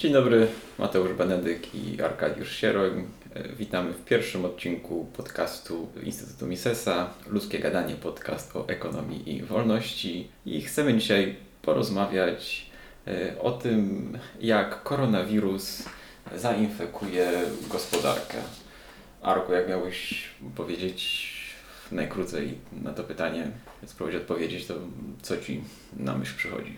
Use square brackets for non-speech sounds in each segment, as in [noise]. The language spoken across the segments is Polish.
Dzień dobry, Mateusz Benedyk i Arkadiusz Sieroń. Witamy w pierwszym odcinku podcastu Instytutu Misesa, Ludzkie Gadanie, podcast o ekonomii i wolności. I chcemy dzisiaj porozmawiać e, o tym, jak koronawirus zainfekuje gospodarkę. Arku, jak miałbyś powiedzieć najkrócej na to pytanie, spróbować odpowiedzieć, to co Ci na myśl przychodzi?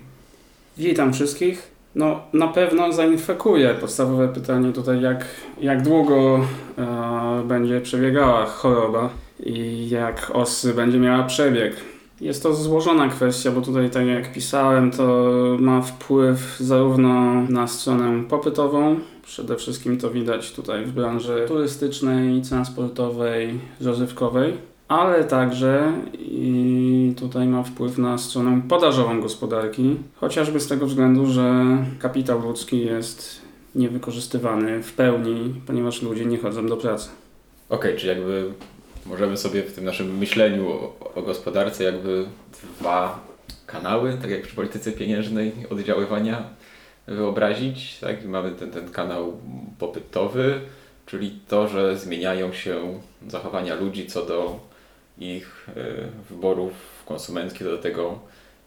Witam wszystkich. No, na pewno zainfekuje. Podstawowe pytanie tutaj, jak, jak długo e, będzie przebiegała choroba i jak osy będzie miała przebieg. Jest to złożona kwestia, bo tutaj, tak jak pisałem, to ma wpływ zarówno na stronę popytową, przede wszystkim to widać tutaj w branży turystycznej, transportowej, rozrywkowej, ale także i tutaj ma wpływ na stronę podażową gospodarki, chociażby z tego względu, że kapitał ludzki jest niewykorzystywany w pełni, ponieważ ludzie nie chodzą do pracy. Okej, okay, czyli jakby możemy sobie w tym naszym myśleniu o, o gospodarce jakby dwa kanały, tak jak przy polityce pieniężnej oddziaływania wyobrazić. Tak? Mamy ten, ten kanał popytowy, czyli to, że zmieniają się zachowania ludzi co do ich e, wyborów konsumenckich, do tego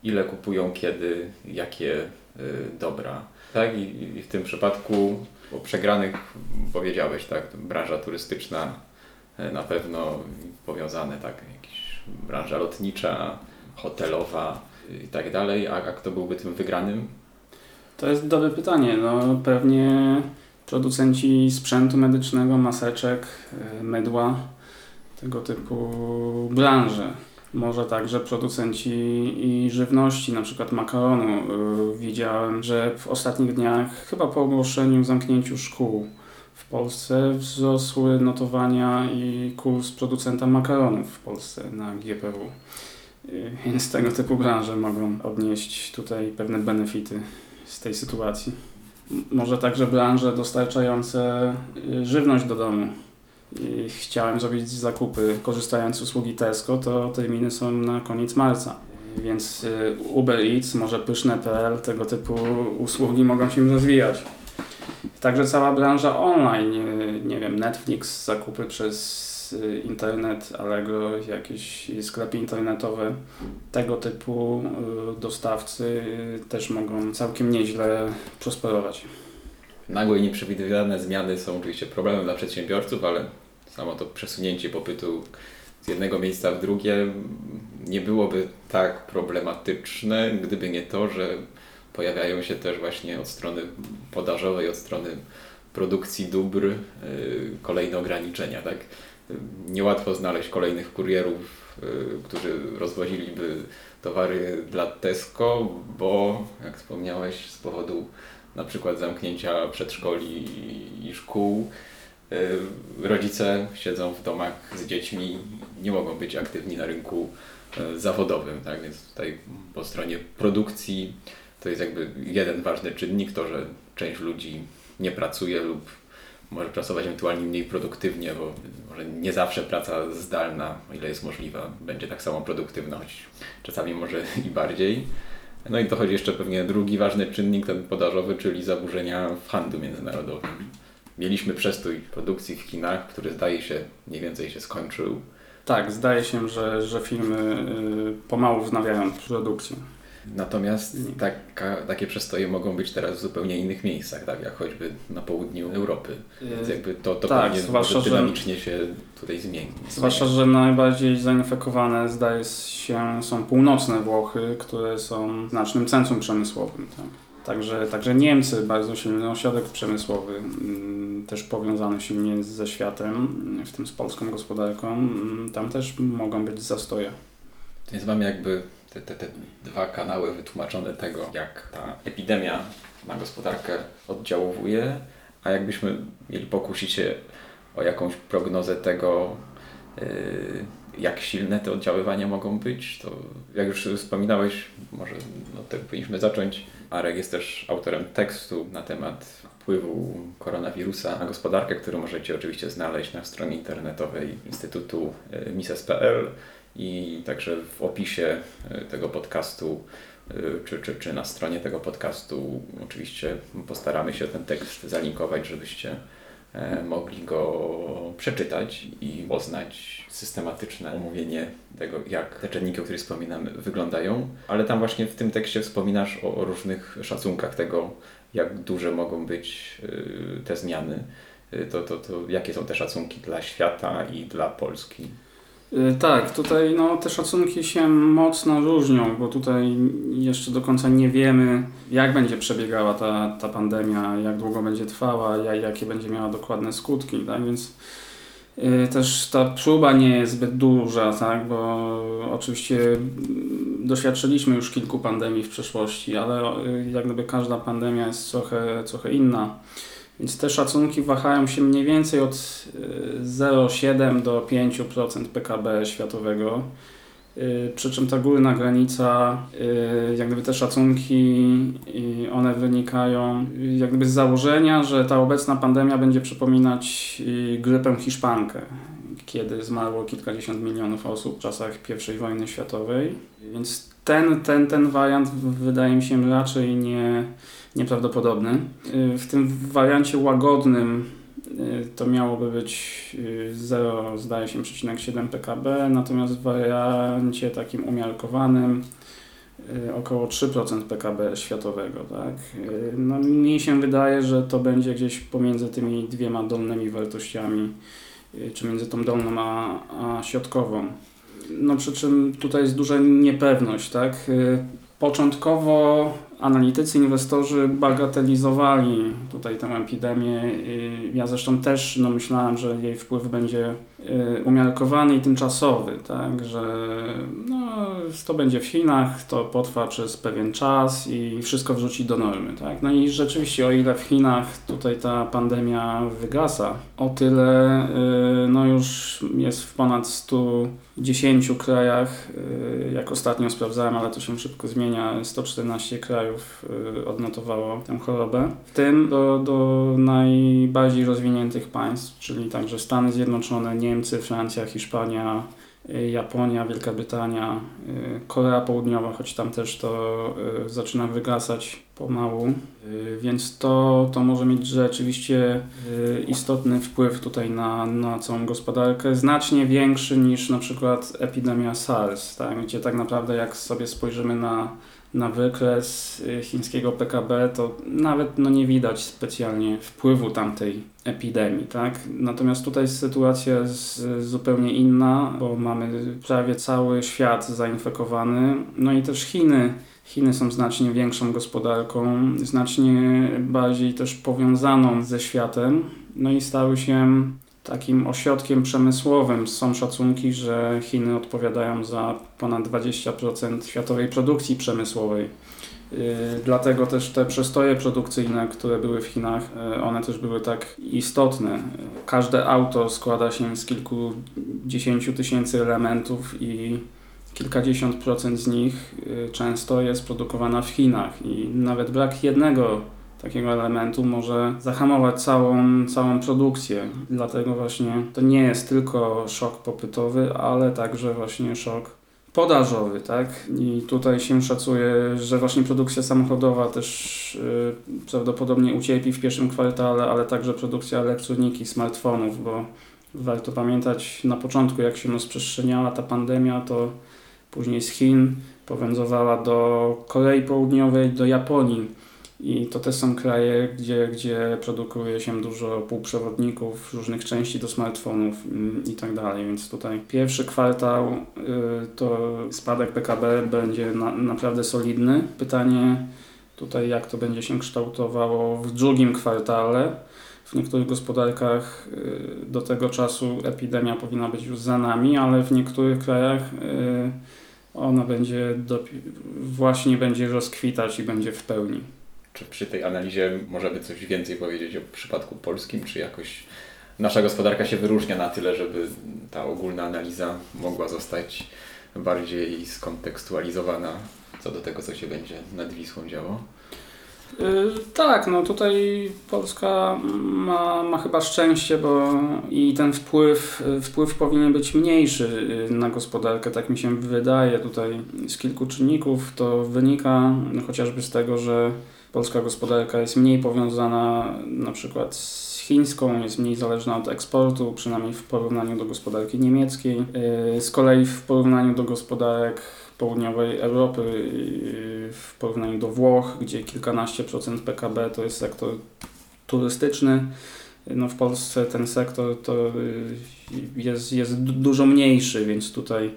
ile kupują, kiedy, jakie e, dobra. Tak? I, w tym przypadku o przegranych powiedziałeś, tak? Branża turystyczna e, na pewno powiązane, tak? Jakaś branża lotnicza, hotelowa i tak dalej. A, a kto byłby tym wygranym? To jest dobre pytanie. No, pewnie producenci sprzętu medycznego, maseczek, mydła, tego typu branże. Może także producenci i żywności, na przykład makaronu. Y, widziałem, że w ostatnich dniach, chyba po ogłoszeniu zamknięciu szkół w Polsce, wzrosły notowania i kurs producenta makaronów w Polsce na GPW. Y, więc tego typu branże mogą odnieść tutaj pewne benefity z tej sytuacji. Może także branże dostarczające y, żywność do domu i chciałem zrobić zakupy korzystając z usługi Tesco, to terminy są na koniec marca. Więc y, Uber Eats, może pyszne.pl, tego typu usługi mogą się rozwijać. Także cała branża online, y, nie wiem, Netflix, zakupy przez y, internet, Allegro, jakieś sklepy internetowe, tego typu dostawcy też mogą całkiem nieźle prosperować. Nagłe i nieprzewidywane zmiany są oczywiście problemem dla przedsiębiorców, ale samo to przesunięcie popytu z jednego miejsca w drugie nie byłoby tak problematyczne, gdyby nie to, że pojawiają się też właśnie od strony podażowej, od strony produkcji dóbr y, kolejne ograniczenia. Tak? Niełatwo znaleźć kolejnych kurierów, y, którzy rozwoziliby towary dla Tesco, bo jak wspomniałeś, z powodu na przykład zamknięcia przedszkoli i szkół, Y, rodzice siedzą w domach z dziećmi, nie mogą być aktywni na rynku y, zawodowym, tak? Więc tutaj po stronie produkcji to jest jakby jeden ważny czynnik, to, że część ludzi nie pracuje lub może pracować ewentualnie mniej produktywnie, bo może nie zawsze praca zdalna, ile jest możliwa, będzie tak samo produktywna, choć czasami może i bardziej. No i dochodzi jeszcze pewnie drugi ważny czynnik, ten podażowy, czyli zaburzenia w handlu międzynarodowym mieliśmy przestój produkcji w kinach, który zdaje się mniej więcej się skończył. Tak, zdaje się, że, że filmy y, pomału wznawiają produkcję. Natomiast taka, takie przestoje mogą być teraz w zupełnie innych miejscach, tak jak choćby na południu Europy. Więc jakby to, to tak, pewnie dynamicznie że, się tutaj zmieni. Zwłaszcza, że najbardziej zainfekowane zdaje się są północne Włochy, które są znacznym centrum przemysłowym. Tak? Także, także Niemcy, bardzo silny ośrodek przemysłowy, mm, też powiązany silnie ze światem, w tym z polską gospodarką, mm, tam też mogą być zastoje. Więc mamy jakby te, te, te dwa kanały wytłumaczone tego, jak ta epidemia na gospodarkę oddziałuje, a jakbyśmy mieli pokusić się o jakąś prognozę tego, yy, jak silne te oddziaływania mogą być, to jak już wspominałeś, może no, tak powinniśmy zacząć. Arek jest też autorem tekstu na temat wpływu koronawirusa na gospodarkę, który możecie oczywiście znaleźć na stronie internetowej Instytutu e, Mises.pl i także w opisie e, tego podcastu y, czy, czy, czy na stronie tego podcastu. Oczywiście postaramy się ten tekst zalinkować, żebyście e, mogli go przeczytać i poznać systematyczne omówienie tego, jak te czynniki, o których wspominamy, wyglądają. Ale tam właśnie w tym tekście wspominasz o, o różnych szacunkach tego, jak duże mogą być te zmiany. To, to, to jakie są te szacunki dla świata i dla Polski? Y, Tak, tutaj no, te szacunki się mocno różnią, bo tutaj jeszcze do końca nie wiemy, jak będzie przebiegała ta, ta pandemia, jak długo będzie trwała, ja- jakie będzie miała dokładne skutki, tak? Więc y, też ta próba nie jest zbyt duża, tak? Bo oczywiście doświadczyliśmy już kilku pandemii w przeszłości, ale y, jak gdyby każda pandemia jest trochę, trochę inna. Więc te szacunki wahają się mniej więcej od y, 0,7 do 5% PKB światowego. Y, Przy czym ta górna granica, y, jak gdyby te szacunki, y, one wynikają y, jak gdyby z założenia, że ta obecna pandemia będzie przypominać y, grypę hiszpankę, kiedy zmarło kilkadziesiąt milionów osób w czasach I wojny światowej. Więc ten, ten, ten wariant wydaje mi się raczej nie, nieprawdopodobny. Y, W tym wariancie łagodnym y, to miałoby być y, 0, zdaje się, 0,7 PKB, natomiast w wariancie takim umiarkowanym y, około 3% PKB światowego. Tak? Y, No, mi się wydaje, że to będzie gdzieś pomiędzy tymi dwiema dolnymi wartościami, y, czy między tą dolną a, a środkową. No przy czym tutaj jest duża niepewność, tak? Początkowo analitycy, inwestorzy bagatelizowali tutaj tę epidemię. Ja zresztą też no, myślałem, że jej wpływ będzie y, umiarkowany i tymczasowy, tak? Że no, to będzie w Chinach, to potrwa przez pewien czas i wszystko wróci do normy, tak? No i rzeczywiście o ile w Chinach tutaj ta pandemia wygasa, o tyle y, no już jest w ponad 110 krajach, y, jak ostatnio sprawdzałem, ale to się szybko zmienia, 114 krajów y, odnotowało tę chorobę, w tym do, do najbardziej rozwiniętych państw, czyli także Stany Zjednoczone, Niemcy, Francja, Hiszpania, Japonia, Wielka Brytania, y, Korea Południowa, choć tam też to y, zaczyna wygasać pomału, Y, więc to, to może mieć rzeczywiście y, istotny wpływ tutaj na, na całą gospodarkę, znacznie większy niż na przykład epidemia SARS, tak? gdzie tak naprawdę jak sobie spojrzymy na, na wykres y, chińskiego PKB, to nawet no, nie widać specjalnie wpływu tamtej epidemii. Tak? Natomiast tutaj sytuacja jest zupełnie inna, bo mamy prawie cały świat zainfekowany, no i też Chiny Chiny są znacznie większą gospodarką, znacznie bardziej też powiązaną ze światem, no i stały się takim ośrodkiem przemysłowym. Są szacunki, że Chiny odpowiadają za ponad 20% światowej produkcji przemysłowej. Yy, Dlatego też te przestoje produkcyjne, które były w Chinach, yy, one też były tak istotne. Każde auto składa się z kilkudziesięciu tysięcy elementów i kilkadziesiąt procent z nich y, często jest produkowana w Chinach i nawet brak jednego takiego elementu może zahamować całą, całą produkcję. Dlatego właśnie to nie jest tylko szok popytowy, ale także właśnie szok podażowy, tak? I tutaj się szacuje, że właśnie produkcja samochodowa też y, prawdopodobnie ucierpi w pierwszym kwartale, ale także produkcja elektroniki, smartfonów, bo warto pamiętać na początku, jak się rozprzestrzeniała ta pandemia, to później z Chin powędrowała do Korei Południowej, do Japonii. I to też są kraje, gdzie, gdzie produkuje się dużo półprzewodników, różnych części do smartfonów mm, i tak dalej. Więc tutaj pierwszy kwartał y, to spadek PKB będzie na, naprawdę solidny. Pytanie tutaj, jak to będzie się kształtowało w drugim kwartale. W niektórych gospodarkach y, do tego czasu epidemia powinna być już za nami, ale w niektórych krajach y, ona będzie dopi- właśnie będzie rozkwitać i będzie w pełni. Czy przy tej analizie możemy coś więcej powiedzieć o przypadku polskim, czy jakoś nasza gospodarka się wyróżnia na tyle, żeby ta ogólna analiza mogła zostać bardziej skontekstualizowana co do tego, co się będzie nad Wisłą działo? Yy, tak, no tutaj Polska ma, ma chyba szczęście, bo i ten wpływ, wpływ powinien być mniejszy yy, na gospodarkę, tak mi się wydaje tutaj z kilku czynników. To wynika no, chociażby z tego, że polska gospodarka jest mniej powiązana na przykład z chińską, jest mniej zależna od eksportu, przynajmniej w porównaniu do gospodarki niemieckiej. Yy, Z kolei w porównaniu do gospodarek południowej Europy, yy, w porównaniu do Włoch, gdzie kilkanaście procent PKB to jest sektor turystyczny, no w Polsce ten sektor to jest, jest du- dużo mniejszy, więc tutaj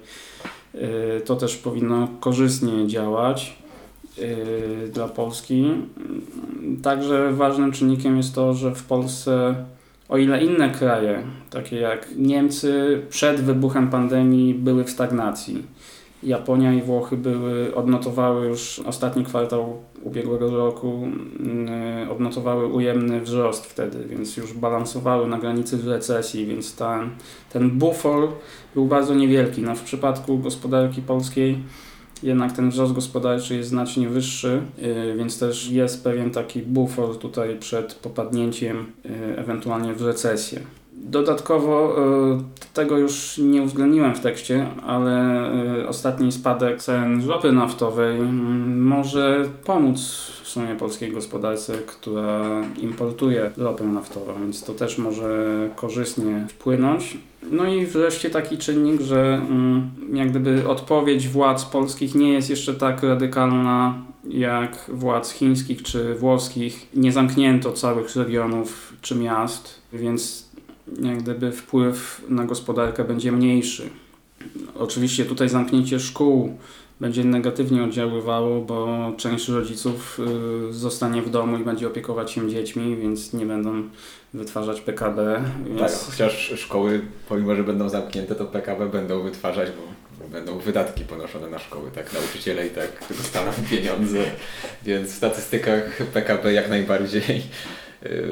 to też powinno korzystnie działać dla Polski. Także ważnym czynnikiem jest to, że w Polsce, o ile inne kraje, takie jak Niemcy, przed wybuchem pandemii były w stagnacji. Japonia i Włochy były, odnotowały już ostatni kwartał ubiegłego roku, yy, odnotowały ujemny wzrost wtedy, więc już balansowały na granicy recesji, więc ten, ten bufor był bardzo niewielki. No, w przypadku gospodarki polskiej jednak ten wzrost gospodarczy jest znacznie wyższy, yy, więc też jest pewien taki bufor tutaj przed popadnięciem yy, ewentualnie w recesję. Dodatkowo yy, tego już nie uwzględniłem w tekście, ale ostatni spadek cen ropy naftowej mm, może pomóc w sumie polskiej gospodarce, która importuje ropę naftową, więc to też może korzystnie wpłynąć. No i wreszcie taki czynnik, że mm, jak gdyby odpowiedź władz polskich nie jest jeszcze tak radykalna jak władz chińskich czy włoskich. Nie zamknięto całych regionów czy miast, więc jak gdyby wpływ na gospodarkę będzie mniejszy. Oczywiście tutaj zamknięcie szkół będzie negatywnie oddziaływało, bo część rodziców y, zostanie w domu i będzie opiekować się dziećmi, więc nie będą wytwarzać PKB. Więc... Tak, chociaż szkoły, pomimo że będą zamknięte, to PKB będą wytwarzać, bo będą wydatki ponoszone na szkoły, tak? Nauczyciele i tak [laughs] dostaną pieniądze, więc w statystykach PKB jak najbardziej y,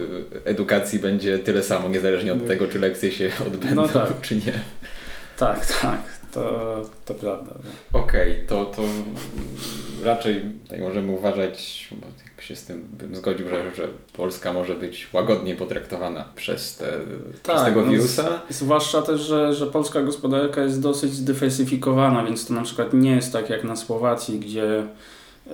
edukacji będzie tyle samo, niezależnie od tego, czy lekcje się odbędą, No tak. czy nie. Tak, tak, to, to prawda. Okej, to, to raczej tutaj możemy uważać, bo jakby się z tym bym zgodził, że, że Polska może być łagodnie potraktowana przez, te, przez Tak, tego no wirusa. Zwłaszcza też, że, że polska gospodarka jest dosyć zdywersyfikowana, więc to na przykład nie jest tak jak na Słowacji, gdzie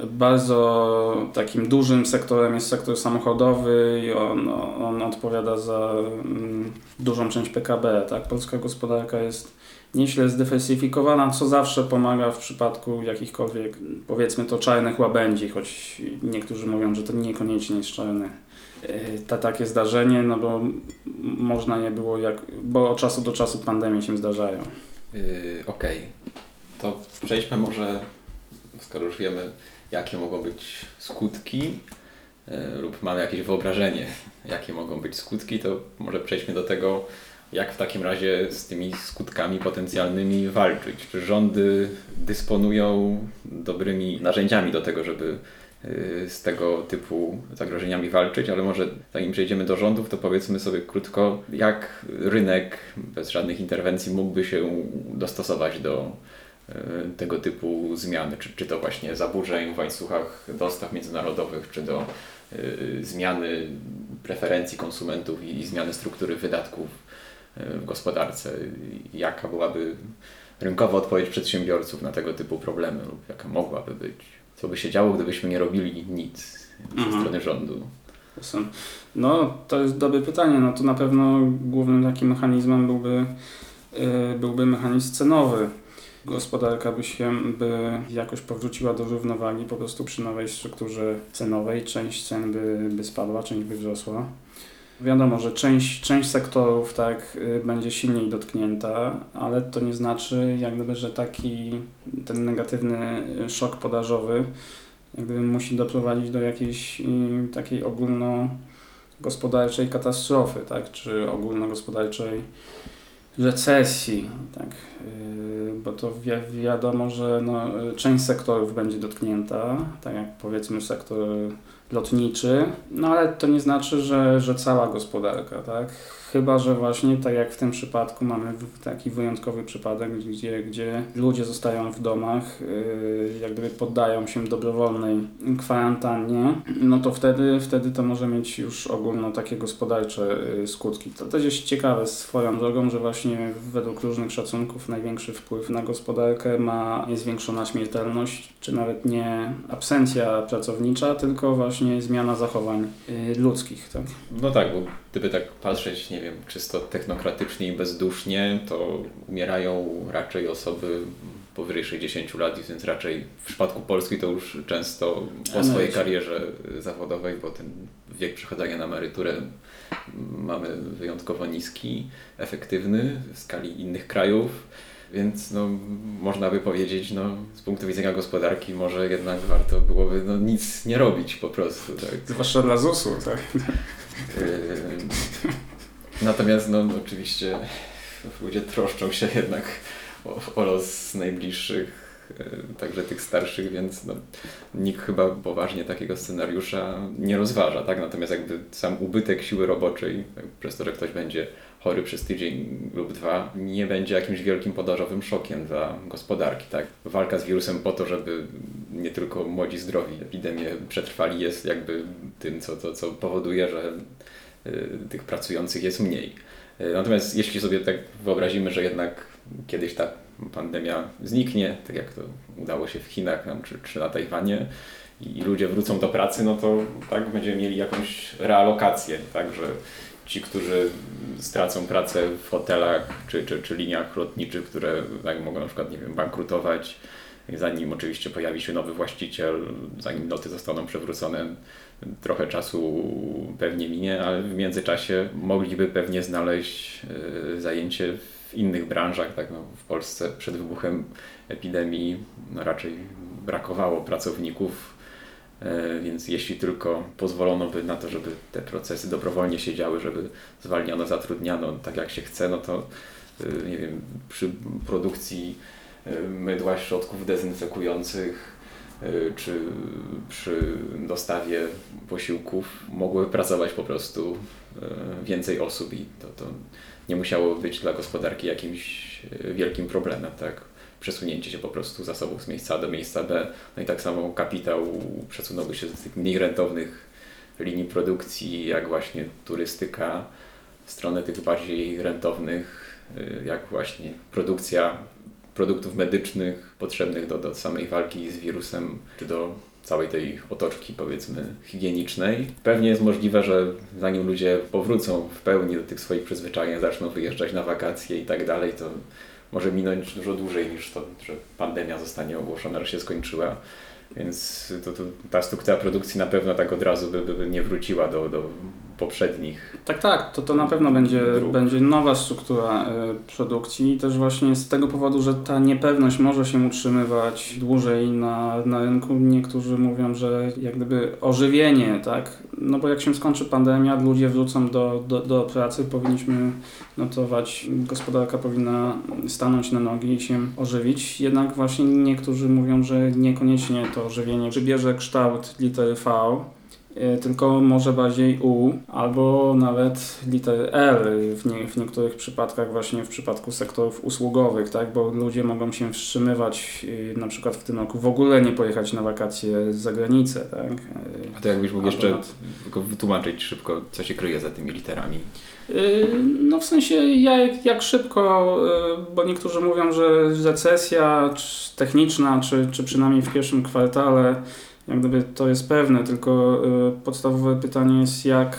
bardzo takim dużym sektorem jest sektor samochodowy i on, on odpowiada za mm, dużą część PKB. Tak? Polska gospodarka jest nieźle zdywersyfikowana, co zawsze pomaga w przypadku jakichkolwiek, powiedzmy to czarnych łabędzi, choć niektórzy mówią, że to niekoniecznie jest czarne yy, ta, takie zdarzenie, no bo można je było, jak, bo od czasu do czasu pandemie się zdarzają. Yy, Okej, to przejdźmy może, skoro już wiemy, jakie mogą być skutki, yy, lub mamy jakieś wyobrażenie, jakie mogą być skutki, to może przejdźmy do tego, jak w takim razie z tymi skutkami potencjalnymi walczyć. Czy rządy dysponują dobrymi narzędziami do tego, żeby yy, z tego typu zagrożeniami walczyć, ale może zanim przejdziemy do rządów, to powiedzmy sobie krótko, jak rynek bez żadnych interwencji mógłby się dostosować do yy, tego typu zmiany, czy, czy to właśnie zaburzeń w łańcuchach dostaw międzynarodowych, czy do yy, zmiany preferencji konsumentów i, i zmiany struktury wydatków w gospodarce. Jaka byłaby rynkowa odpowiedź przedsiębiorców na tego typu problemy lub jaka mogłaby być? Co by się działo, gdybyśmy nie robili nic ze Mhm. strony rządu? No, to jest dobre pytanie. No to na pewno głównym takim mechanizmem byłby, yy, byłby mechanizm cenowy. Gospodarka by się by jakoś powróciła do równowagi po prostu przy nowej strukturze cenowej. Część cen by, by spadła, część by wzrosła. Wiadomo, że część, część sektorów tak y, będzie silniej dotknięta, ale to nie znaczy jak gdyby, że taki ten negatywny y, szok podażowy jak gdyby musi doprowadzić do jakiejś y, takiej ogólnogospodarczej katastrofy, tak? czy ogólnogospodarczej recesji, tak? Bo to wi- wiadomo, że no, część sektorów będzie dotknięta, tak jak powiedzmy sektor lotniczy, no ale to nie znaczy, że, że cała gospodarka, tak? Chyba, że właśnie tak jak w tym przypadku mamy taki wyjątkowy przypadek, gdzie, gdzie ludzie zostają w domach, yy, jak gdyby poddają się dobrowolnej kwarantannie, no to wtedy, wtedy to może mieć już ogólno takie gospodarcze yy, skutki. To też jest ciekawe swoją drogą, że właśnie według różnych szacunków największy wpływ na gospodarkę ma zwiększona śmiertelność, czy nawet nie absencja pracownicza, tylko właśnie zmiana zachowań yy, ludzkich. Tak? No tak, bo gdyby tak patrzeć, nie wiem, czysto technokratycznie i bezdusznie, to umierają raczej osoby powyżej 60 lat, więc raczej w przypadku Polski to już często po swojej karierze zawodowej, bo ten wiek przechodzenia na emeryturę mamy wyjątkowo niski, efektywny w skali innych krajów. Więc no, można by powiedzieć, no, z punktu widzenia gospodarki może jednak warto byłoby no, nic nie robić po prostu. Tak? Zwłaszcza dla ZUS-u. Tak? Yy, Natomiast no, oczywiście ludzie troszczą się jednak o, o los najbliższych, yy, także tych starszych, więc no, nikt chyba poważnie takiego scenariusza nie rozważa. Tak? Natomiast jakby sam ubytek siły roboczej, tak, przez to, że ktoś będzie chory przez tydzień lub dwa, nie będzie jakimś wielkim podażowym szokiem dla gospodarki. Tak? Walka z wirusem po to, żeby nie tylko młodzi zdrowi epidemię przetrwali, jest jakby tym, co, co, co powoduje, że y, tych pracujących jest mniej. Y, Natomiast jeśli sobie tak wyobrazimy, że jednak kiedyś ta pandemia zniknie, tak jak to udało się w Chinach czy, czy na Tajwanie i ludzie wrócą do pracy, no to tak będziemy mieli jakąś realokację, tak, że ci, którzy stracą pracę w hotelach czy, czy, czy liniach lotniczych, które tak, mogą na przykład, nie wiem, bankrutować, zanim oczywiście pojawi się nowy właściciel, zanim loty zostaną przewrócone, trochę czasu pewnie minie, ale w międzyczasie mogliby pewnie znaleźć y, zajęcie w innych branżach. Tak, no, w Polsce przed wybuchem epidemii no, raczej brakowało pracowników, więc jeśli tylko pozwolono by na to, żeby te procesy dobrowolnie się działy, żeby zwalniano, zatrudniano tak jak się chce, no to y, nie wiem, przy produkcji y, mydła, środków dezynfekujących czy przy dostawie posiłków mogły pracować po prostu więcej osób i to, to nie musiało być dla gospodarki jakimś wielkim problemem, tak? Przesunięcie się po prostu zasobów z miejsca A do miejsca B. No i tak samo kapitał przesunąłby się z tych mniej rentownych linii produkcji, jak właśnie turystyka, w stronę tych bardziej rentownych, y, jak właśnie produkcja produktów medycznych potrzebnych do, do samej walki z wirusem, czy do całej tej otoczki, powiedzmy, higienicznej. Pewnie jest możliwe, że zanim ludzie powrócą w pełni do tych swoich przyzwyczajeń, zaczną wyjeżdżać na wakacje i tak dalej, to może minąć dużo dłużej niż to, że pandemia zostanie ogłoszona, że się skończyła. Więc to, to, ta struktura produkcji na pewno tak od razu by, by, nie wróciła do, do poprzednich. Tak, tak, to, to na pewno będzie, Dróg. będzie nowa struktura y, produkcji i też właśnie z tego powodu, że ta niepewność może się utrzymywać dłużej na, na rynku. Niektórzy mówią, że jak gdyby ożywienie, tak, no bo jak się skończy pandemia, ludzie wrócą do, do, do pracy, powinniśmy notować, gospodarka powinna stanąć na nogi i się ożywić. Jednak właśnie niektórzy mówią, że niekoniecznie to ożywienie przybierze kształt litery V, tylko może bardziej U albo nawet litery L w, nie, w niektórych przypadkach, właśnie w przypadku sektorów usługowych, tak? bo ludzie mogą się wstrzymywać y, na przykład w tym roku w ogóle nie pojechać na wakacje za granicę. Tak? A to jakbyś mógł jeszcze nad- tylko wytłumaczyć szybko, co się kryje za tymi literami. Y, No w sensie jak, jak szybko, y, bo niektórzy mówią, że recesja techniczna, czy, czy przynajmniej w pierwszym kwartale, jak gdyby to jest pewne, tylko y, podstawowe pytanie jest jak,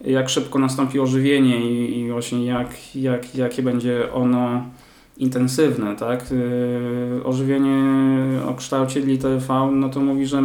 jak szybko nastąpi ożywienie i, i właśnie jak, jak, jakie będzie ono intensywne, tak? Y, Ożywienie o kształcie litery V, no to mówi, że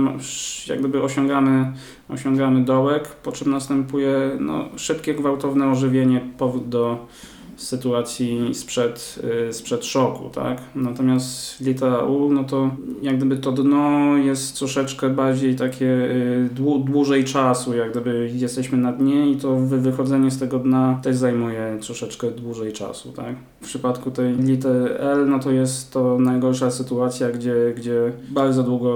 jak gdyby osiągamy osiągamy dołek, po czym następuje no, szybkie, gwałtowne ożywienie, powrót do, sytuacji sprzed, y, sprzed szoku, tak? Natomiast litera U, no to jak gdyby to dno jest troszeczkę bardziej takie y, dłu- dłużej czasu, jak gdyby jesteśmy na dnie i to wy- wychodzenie z tego dna też zajmuje troszeczkę dłużej czasu, tak? W przypadku tej litery L, no to jest to najgorsza sytuacja, gdzie, gdzie bardzo długo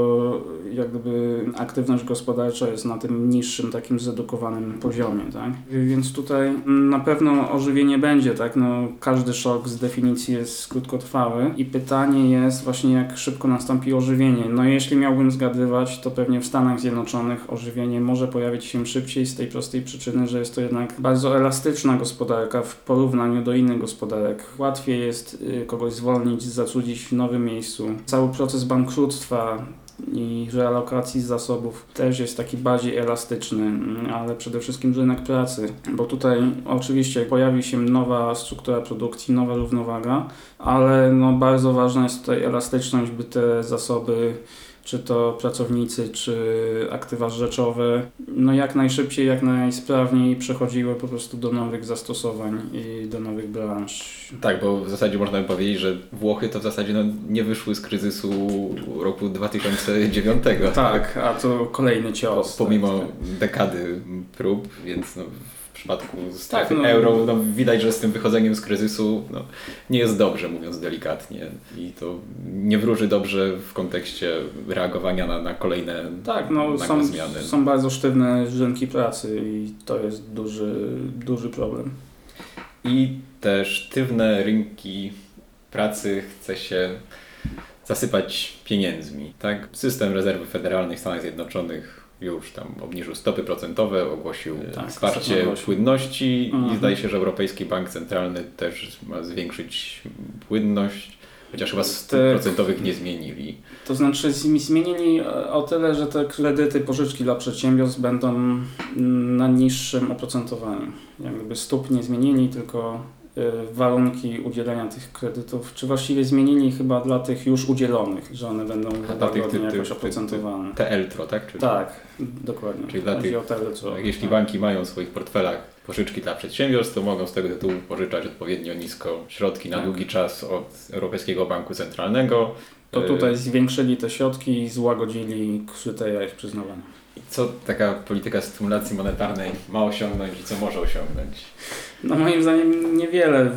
jak gdyby aktywność gospodarcza jest na tym niższym, takim zredukowanym poziomie, tak? Więc tutaj na pewno ożywienie będzie, tak? No, każdy szok z definicji jest krótkotrwały i pytanie jest właśnie jak szybko nastąpi ożywienie. No jeśli miałbym zgadywać, to pewnie w Stanach Zjednoczonych ożywienie może pojawić się szybciej z tej prostej przyczyny, że jest to jednak bardzo elastyczna gospodarka w porównaniu do innych gospodarek. Łatwiej jest y, kogoś zwolnić, zatrudnić w nowym miejscu. Cały proces bankructwa i realokacji zasobów też jest taki bardziej elastyczny, mm, ale przede wszystkim rynek pracy, bo tutaj oczywiście pojawi się nowa struktura produkcji, nowa równowaga, ale no bardzo ważna jest tutaj elastyczność, by te zasoby czy to pracownicy, czy aktywa rzeczowe, no jak najszybciej, jak najsprawniej przechodziły po prostu do nowych zastosowań i do nowych branż. Tak, bo w zasadzie można by powiedzieć, że Włochy to w zasadzie no, nie wyszły z kryzysu roku 2009. Tak, a to kolejny cios. Pomimo tak, tak. dekady prób, więc no, przypadku strefy Tak, no. euro no, widać, że z tym wychodzeniem z kryzysu no, nie jest dobrze, mówiąc delikatnie. I to nie wróży dobrze w kontekście reagowania na, na kolejne Tak, no są, zmiany. są bardzo sztywne rynki pracy i to jest duży, duży problem. I te sztywne rynki pracy chce się zasypać pieniędzmi. Tak? System rezerwy federalnej w Stanach Zjednoczonych już tam obniżył stopy procentowe, ogłosił Tak, wsparcie ogłosił. płynności Mhm. i zdaje się, że Europejski Bank Centralny też ma zwiększyć płynność, chociaż chyba stóp Tak. procentowych nie zmienili. To znaczy zmi- zmienili e, o tyle, że te kredyty, pożyczki dla przedsiębiorstw będą mm, na niższym oprocentowaniu. Jak gdyby stóp nie zmienili, tylko warunki udzielenia tych kredytów, czy właściwie zmienili chyba dla tych już udzielonych, że one będą tych- jakoś oprocentowane. Te ELTRO, tak? Czyli Tak, dokładnie. Czyli dla Chodzi tych- Tak, Jeśli banki mają w swoich portfelach pożyczki dla przedsiębiorstw, to mogą z tego tytułu pożyczać odpowiednio nisko środki na Tak. długi czas od Europejskiego Banku Centralnego. To E, tutaj zwiększyli te środki i złagodzili kryteria ich przyznawania. Co taka polityka stymulacji monetarnej ma osiągnąć i co może osiągnąć? No moim zdaniem niewiele,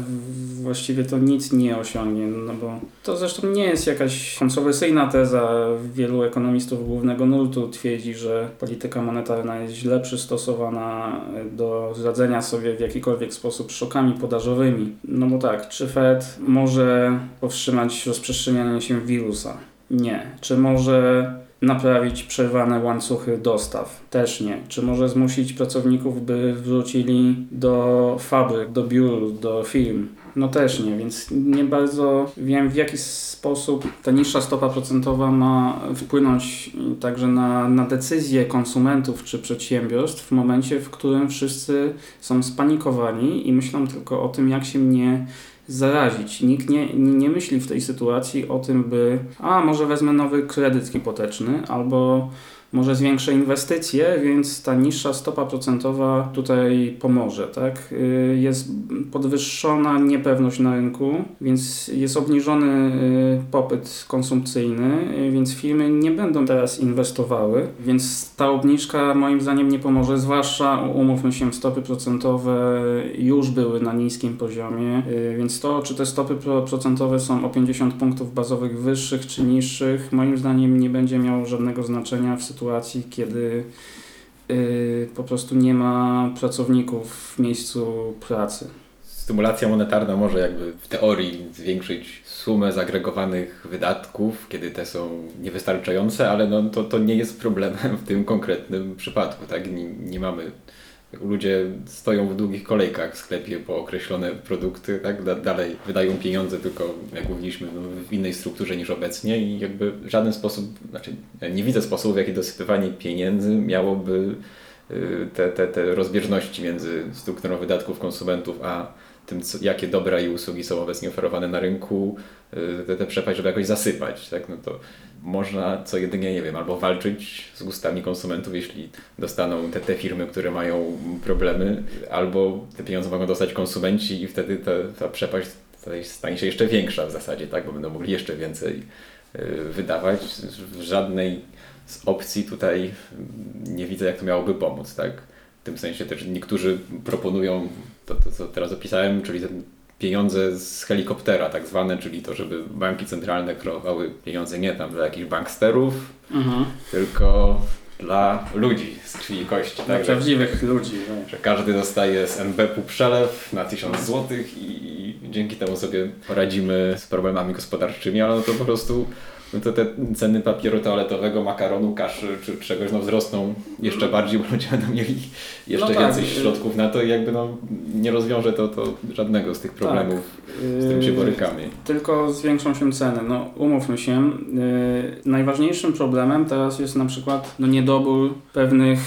właściwie to nic nie osiągnie, no bo to zresztą nie jest jakaś kontrowersyjna teza. Wielu ekonomistów głównego nurtu twierdzi, że polityka monetarna jest źle przystosowana do radzenia sobie w jakikolwiek sposób szokami podażowymi. No bo tak, czy Fed może powstrzymać rozprzestrzenianie się wirusa? Nie. Czy może naprawić przerwane łańcuchy dostaw? Też nie. Czy może zmusić pracowników, by wrócili do fabryk, do biur, do firm? No też nie, więc nie bardzo wiem w jaki sposób ta niższa stopa procentowa ma wpłynąć także na, na decyzje konsumentów czy przedsiębiorstw w momencie, w którym wszyscy są spanikowani i myślą tylko o tym, jak się mnie zarazić. Nikt nie, nie myśli w tej sytuacji o tym, by a może wezmę nowy kredyt hipoteczny albo może zwiększę inwestycje, więc ta niższa stopa procentowa tutaj pomoże, tak? Y, Jest podwyższona niepewność na rynku, więc jest obniżony y, popyt konsumpcyjny, y, więc firmy nie będą teraz inwestowały, więc ta obniżka moim zdaniem nie pomoże, zwłaszcza umówmy się, stopy procentowe już były na niskim poziomie, więc to, czy te stopy pro- procentowe są o 50 punktów bazowych wyższych czy niższych, moim zdaniem nie będzie miało żadnego znaczenia w sytuacji, kiedy y, po prostu nie ma pracowników w miejscu pracy. Stymulacja monetarna może jakby w teorii zwiększyć sumę zagregowanych wydatków, kiedy te są niewystarczające, ale no, to, to nie jest problemem w tym konkretnym przypadku. Tak? Nie, nie mamy. Ludzie stoją w długich kolejkach w sklepie po określone produkty, tak? Da, dalej wydają pieniądze, tylko jak mówiliśmy, no, w innej strukturze niż obecnie i jakby w żaden sposób, znaczy nie widzę sposobu, w jaki dosypywanie pieniędzy miałoby y, te, te, te rozbieżności między strukturą wydatków konsumentów a tym, co, jakie dobra i usługi są obecnie oferowane na rynku, y, te, te przepaść, żeby jakoś zasypać. Tak? No to można co jedynie, nie wiem, albo walczyć z gustami konsumentów, jeśli dostaną te, te firmy, które mają problemy, albo te pieniądze mogą dostać konsumenci i wtedy ta, ta przepaść stanie się jeszcze większa w zasadzie, tak? bo będą mogli jeszcze więcej y, wydawać. W żadnej z opcji tutaj nie widzę, jak to miałoby pomóc. Tak? W tym sensie też niektórzy proponują to, to co teraz opisałem, czyli te pieniądze z helikoptera tak zwane, czyli to, żeby banki centralne kreowały pieniądze nie tam dla jakichś banksterów, Mhm. tylko dla ludzi z krwi i kości. Dla Tak? Że, prawdziwych ludzi. tak. że każdy dostaje z NBP-u przelew na 1000 zł i, i dzięki temu sobie poradzimy z problemami gospodarczymi, ale no to po prostu no to te ceny papieru toaletowego, makaronu, kaszy czy czegoś no wzrosną jeszcze bardziej, bo ludzie będą mieli jeszcze No tak. więcej środków na to i jakby no nie rozwiąże to, to żadnego z tych problemów, z którym się borykamy. Tylko zwiększą się ceny. No, umówmy się, yy, najważniejszym problemem teraz jest na przykład no, niedobór pewnych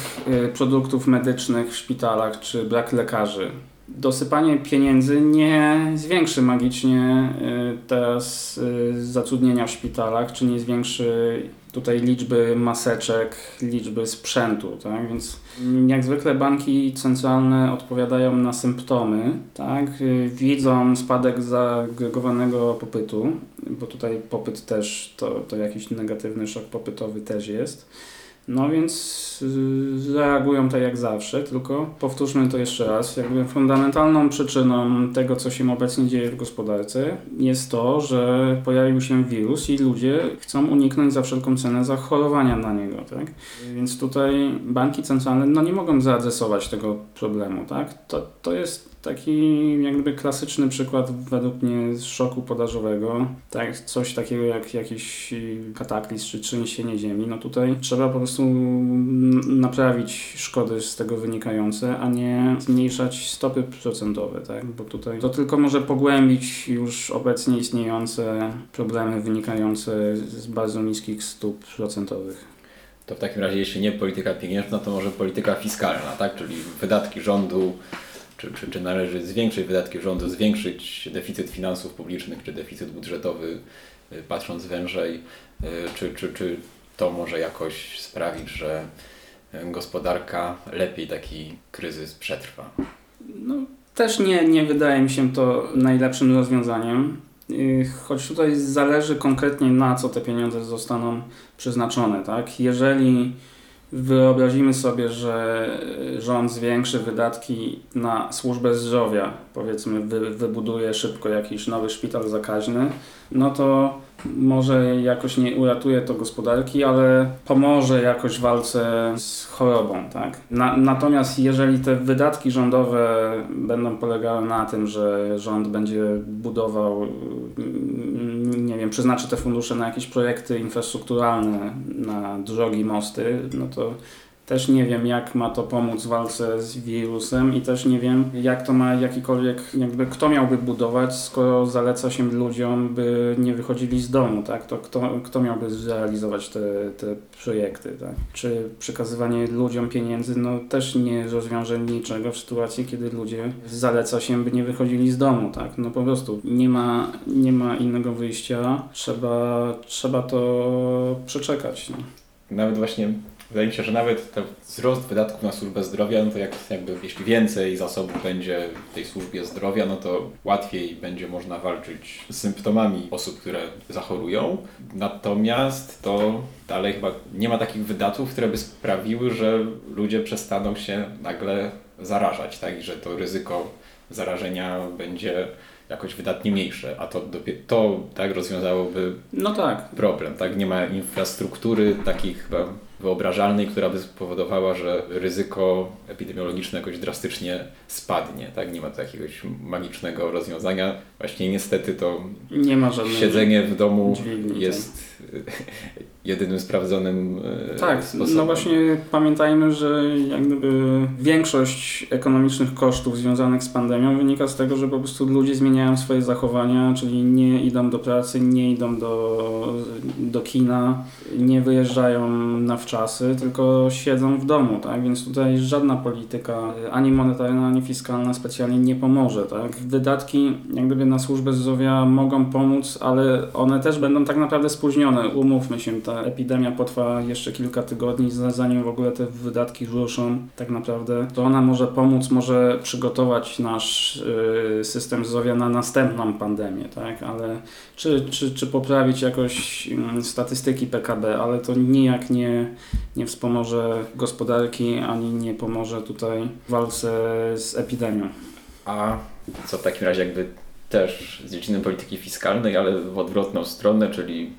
produktów medycznych w szpitalach czy brak lekarzy. Dosypanie pieniędzy nie zwiększy magicznie yy, teraz yy, zatrudnienia w szpitalach, czy nie zwiększy tutaj liczby maseczek, liczby sprzętu, tak? Więc jak zwykle banki centralne odpowiadają na symptomy, tak? Y, Widzą spadek zagregowanego popytu, bo tutaj popyt też to, to jakiś negatywny szok popytowy też jest. No więc y, reagują tak jak zawsze, tylko powtórzmy to jeszcze raz. Jakby fundamentalną przyczyną tego, co się obecnie dzieje w gospodarce, jest to, że pojawił się wirus i ludzie chcą uniknąć za wszelką cenę zachorowania na niego, tak? Więc tutaj banki centralne no, nie mogą zaadresować tego problemu, tak? To, to jest taki jakby klasyczny przykład według mnie szoku podażowego, tak? Coś takiego jak jakiś kataklizm czy trzęsienie ziemi, no tutaj trzeba po prostu n- naprawić szkody z tego wynikające, a nie zmniejszać stopy procentowe, tak? Bo tutaj to tylko może pogłębić już obecnie istniejące problemy wynikające z bardzo niskich stóp procentowych. To w takim razie, jeśli nie polityka pieniężna, to może polityka fiskalna, tak? czyli wydatki rządu, czy, czy, czy należy zwiększyć wydatki rządu, zwiększyć deficyt finansów publicznych, czy deficyt budżetowy, y, patrząc wężej, y, czy, czy, czy to może jakoś sprawić, że y, gospodarka lepiej taki kryzys przetrwa. No, też nie, nie wydaje mi się to najlepszym rozwiązaniem. Yy, Choć tutaj zależy konkretnie na co te pieniądze zostaną przeznaczone, tak? Jeżeli wyobrazimy sobie, że rząd zwiększy wydatki na służbę zdrowia, powiedzmy wy, wybuduje szybko jakiś nowy szpital zakaźny, no to może jakoś nie uratuje to gospodarki, ale pomoże jakoś w walce z chorobą, tak? Na, natomiast jeżeli te wydatki rządowe będą polegały na tym, że rząd będzie budował, mm, nie wiem, przeznaczy te fundusze na jakieś projekty infrastrukturalne, na drogi, mosty, no to też nie wiem, jak ma to pomóc w walce z wirusem i też nie wiem, jak to ma jakikolwiek, jakby kto miałby budować, skoro zaleca się ludziom, by nie wychodzili z domu, tak? To kto, kto miałby zrealizować te, te projekty, tak? Czy przekazywanie ludziom pieniędzy, no też nie rozwiąże niczego w sytuacji, kiedy ludzie zaleca się, by nie wychodzili z domu, tak? No po prostu nie ma, nie ma innego wyjścia, trzeba, trzeba to przeczekać, no. Nawet właśnie wydaje mi się, że nawet ten wzrost wydatków na służbę zdrowia, no to jak, jakby jeśli więcej zasobów będzie w tej służbie zdrowia, no to łatwiej będzie można walczyć z symptomami osób, które zachorują. Natomiast to dalej chyba nie ma takich wydatków, które by sprawiły, że ludzie przestaną się nagle zarażać, tak? I że to ryzyko zarażenia będzie jakoś wydatnie mniejsze, a to, to tak rozwiązałoby No tak, problem, tak? Nie ma infrastruktury takiej chyba wyobrażalnej, która by spowodowała, że ryzyko epidemiologiczne jakoś drastycznie spadnie, tak? Nie ma jakiegoś magicznego rozwiązania. Właśnie niestety to nie ma siedzenie w domu jest [laughs] jedynym sprawdzonym e, Tak, sposobem. no właśnie pamiętajmy, że jak gdyby większość ekonomicznych kosztów związanych z pandemią wynika z tego, że po prostu ludzie zmieniają swoje zachowania, czyli nie idą do pracy, nie idą do, do kina, nie wyjeżdżają na wczesne czasy, tylko siedzą w domu, tak? Więc tutaj żadna polityka, ani monetarna, ani fiskalna specjalnie nie pomoże, tak? Wydatki jak gdyby na służbę zdrowia mogą pomóc, ale one też będą tak naprawdę spóźnione. Umówmy się, ta epidemia potrwa jeszcze kilka tygodni, za- zanim w ogóle te wydatki ruszą tak naprawdę. To ona może pomóc, może przygotować nasz y, system zdrowia na następną pandemię, tak? Ale czy, czy, czy poprawić jakoś mm, statystyki PKB, ale to nijak nie, nie wspomoże gospodarki, ani nie pomoże tutaj walce z epidemią. A co w takim razie jakby też z dziedziny polityki fiskalnej, ale w odwrotną stronę, czyli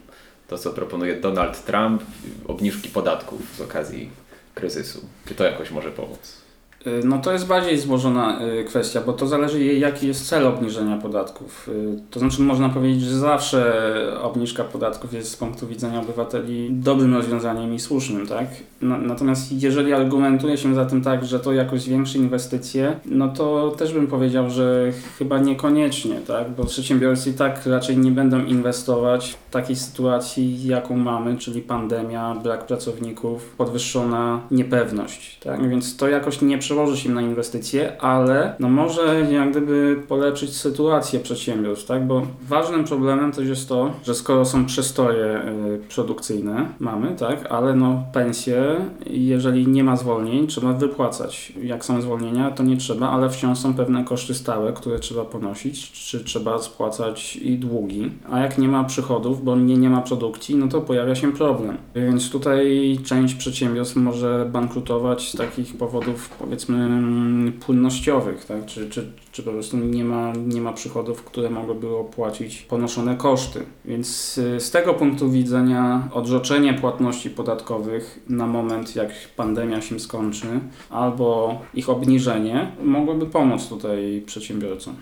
to, co proponuje Donald Trump, obniżki podatków z okazji kryzysu. Czy to jakoś może pomóc? Y, No to jest bardziej złożona y, kwestia, bo to zależy jaki jest cel obniżenia podatków. Y, To znaczy można powiedzieć, że zawsze obniżka podatków jest z punktu widzenia obywateli dobrym rozwiązaniem i słusznym, tak? Na- Natomiast jeżeli argumentuje się za tym tak, że to jakoś zwiększy inwestycje, no to też bym powiedział, że chyba niekoniecznie, tak? Bo przedsiębiorcy i tak raczej nie będą inwestować w takiej sytuacji, jaką mamy, czyli pandemia, brak pracowników, podwyższona niepewność, tak? Więc to jakoś nie przełoży się na inwestycje, ale no może jak gdyby polepszyć sytuację przedsiębiorstw, tak? Bo ważnym problemem też jest to, że skoro są przestoje y, produkcyjne, mamy, tak? Ale no pensje, jeżeli nie ma zwolnień, trzeba wypłacać. Jak są zwolnienia, to nie trzeba, ale wciąż są pewne koszty stałe, które trzeba ponosić, czy trzeba spłacać i długi. A jak nie ma przychodów, bo nie, nie ma produkcji, no to pojawia się problem. Więc tutaj część przedsiębiorstw może bankrutować z takich powodów, powiedzmy, mm, płynnościowych, tak? Czy, czy, czy po prostu nie ma, nie ma przychodów, które mogłyby opłacić ponoszone koszty. Więc y, z tego punktu widzenia odroczenie płatności podatkowych na moment, jak pandemia się skończy, albo ich obniżenie, mogłoby pomóc tutaj przedsiębiorcom.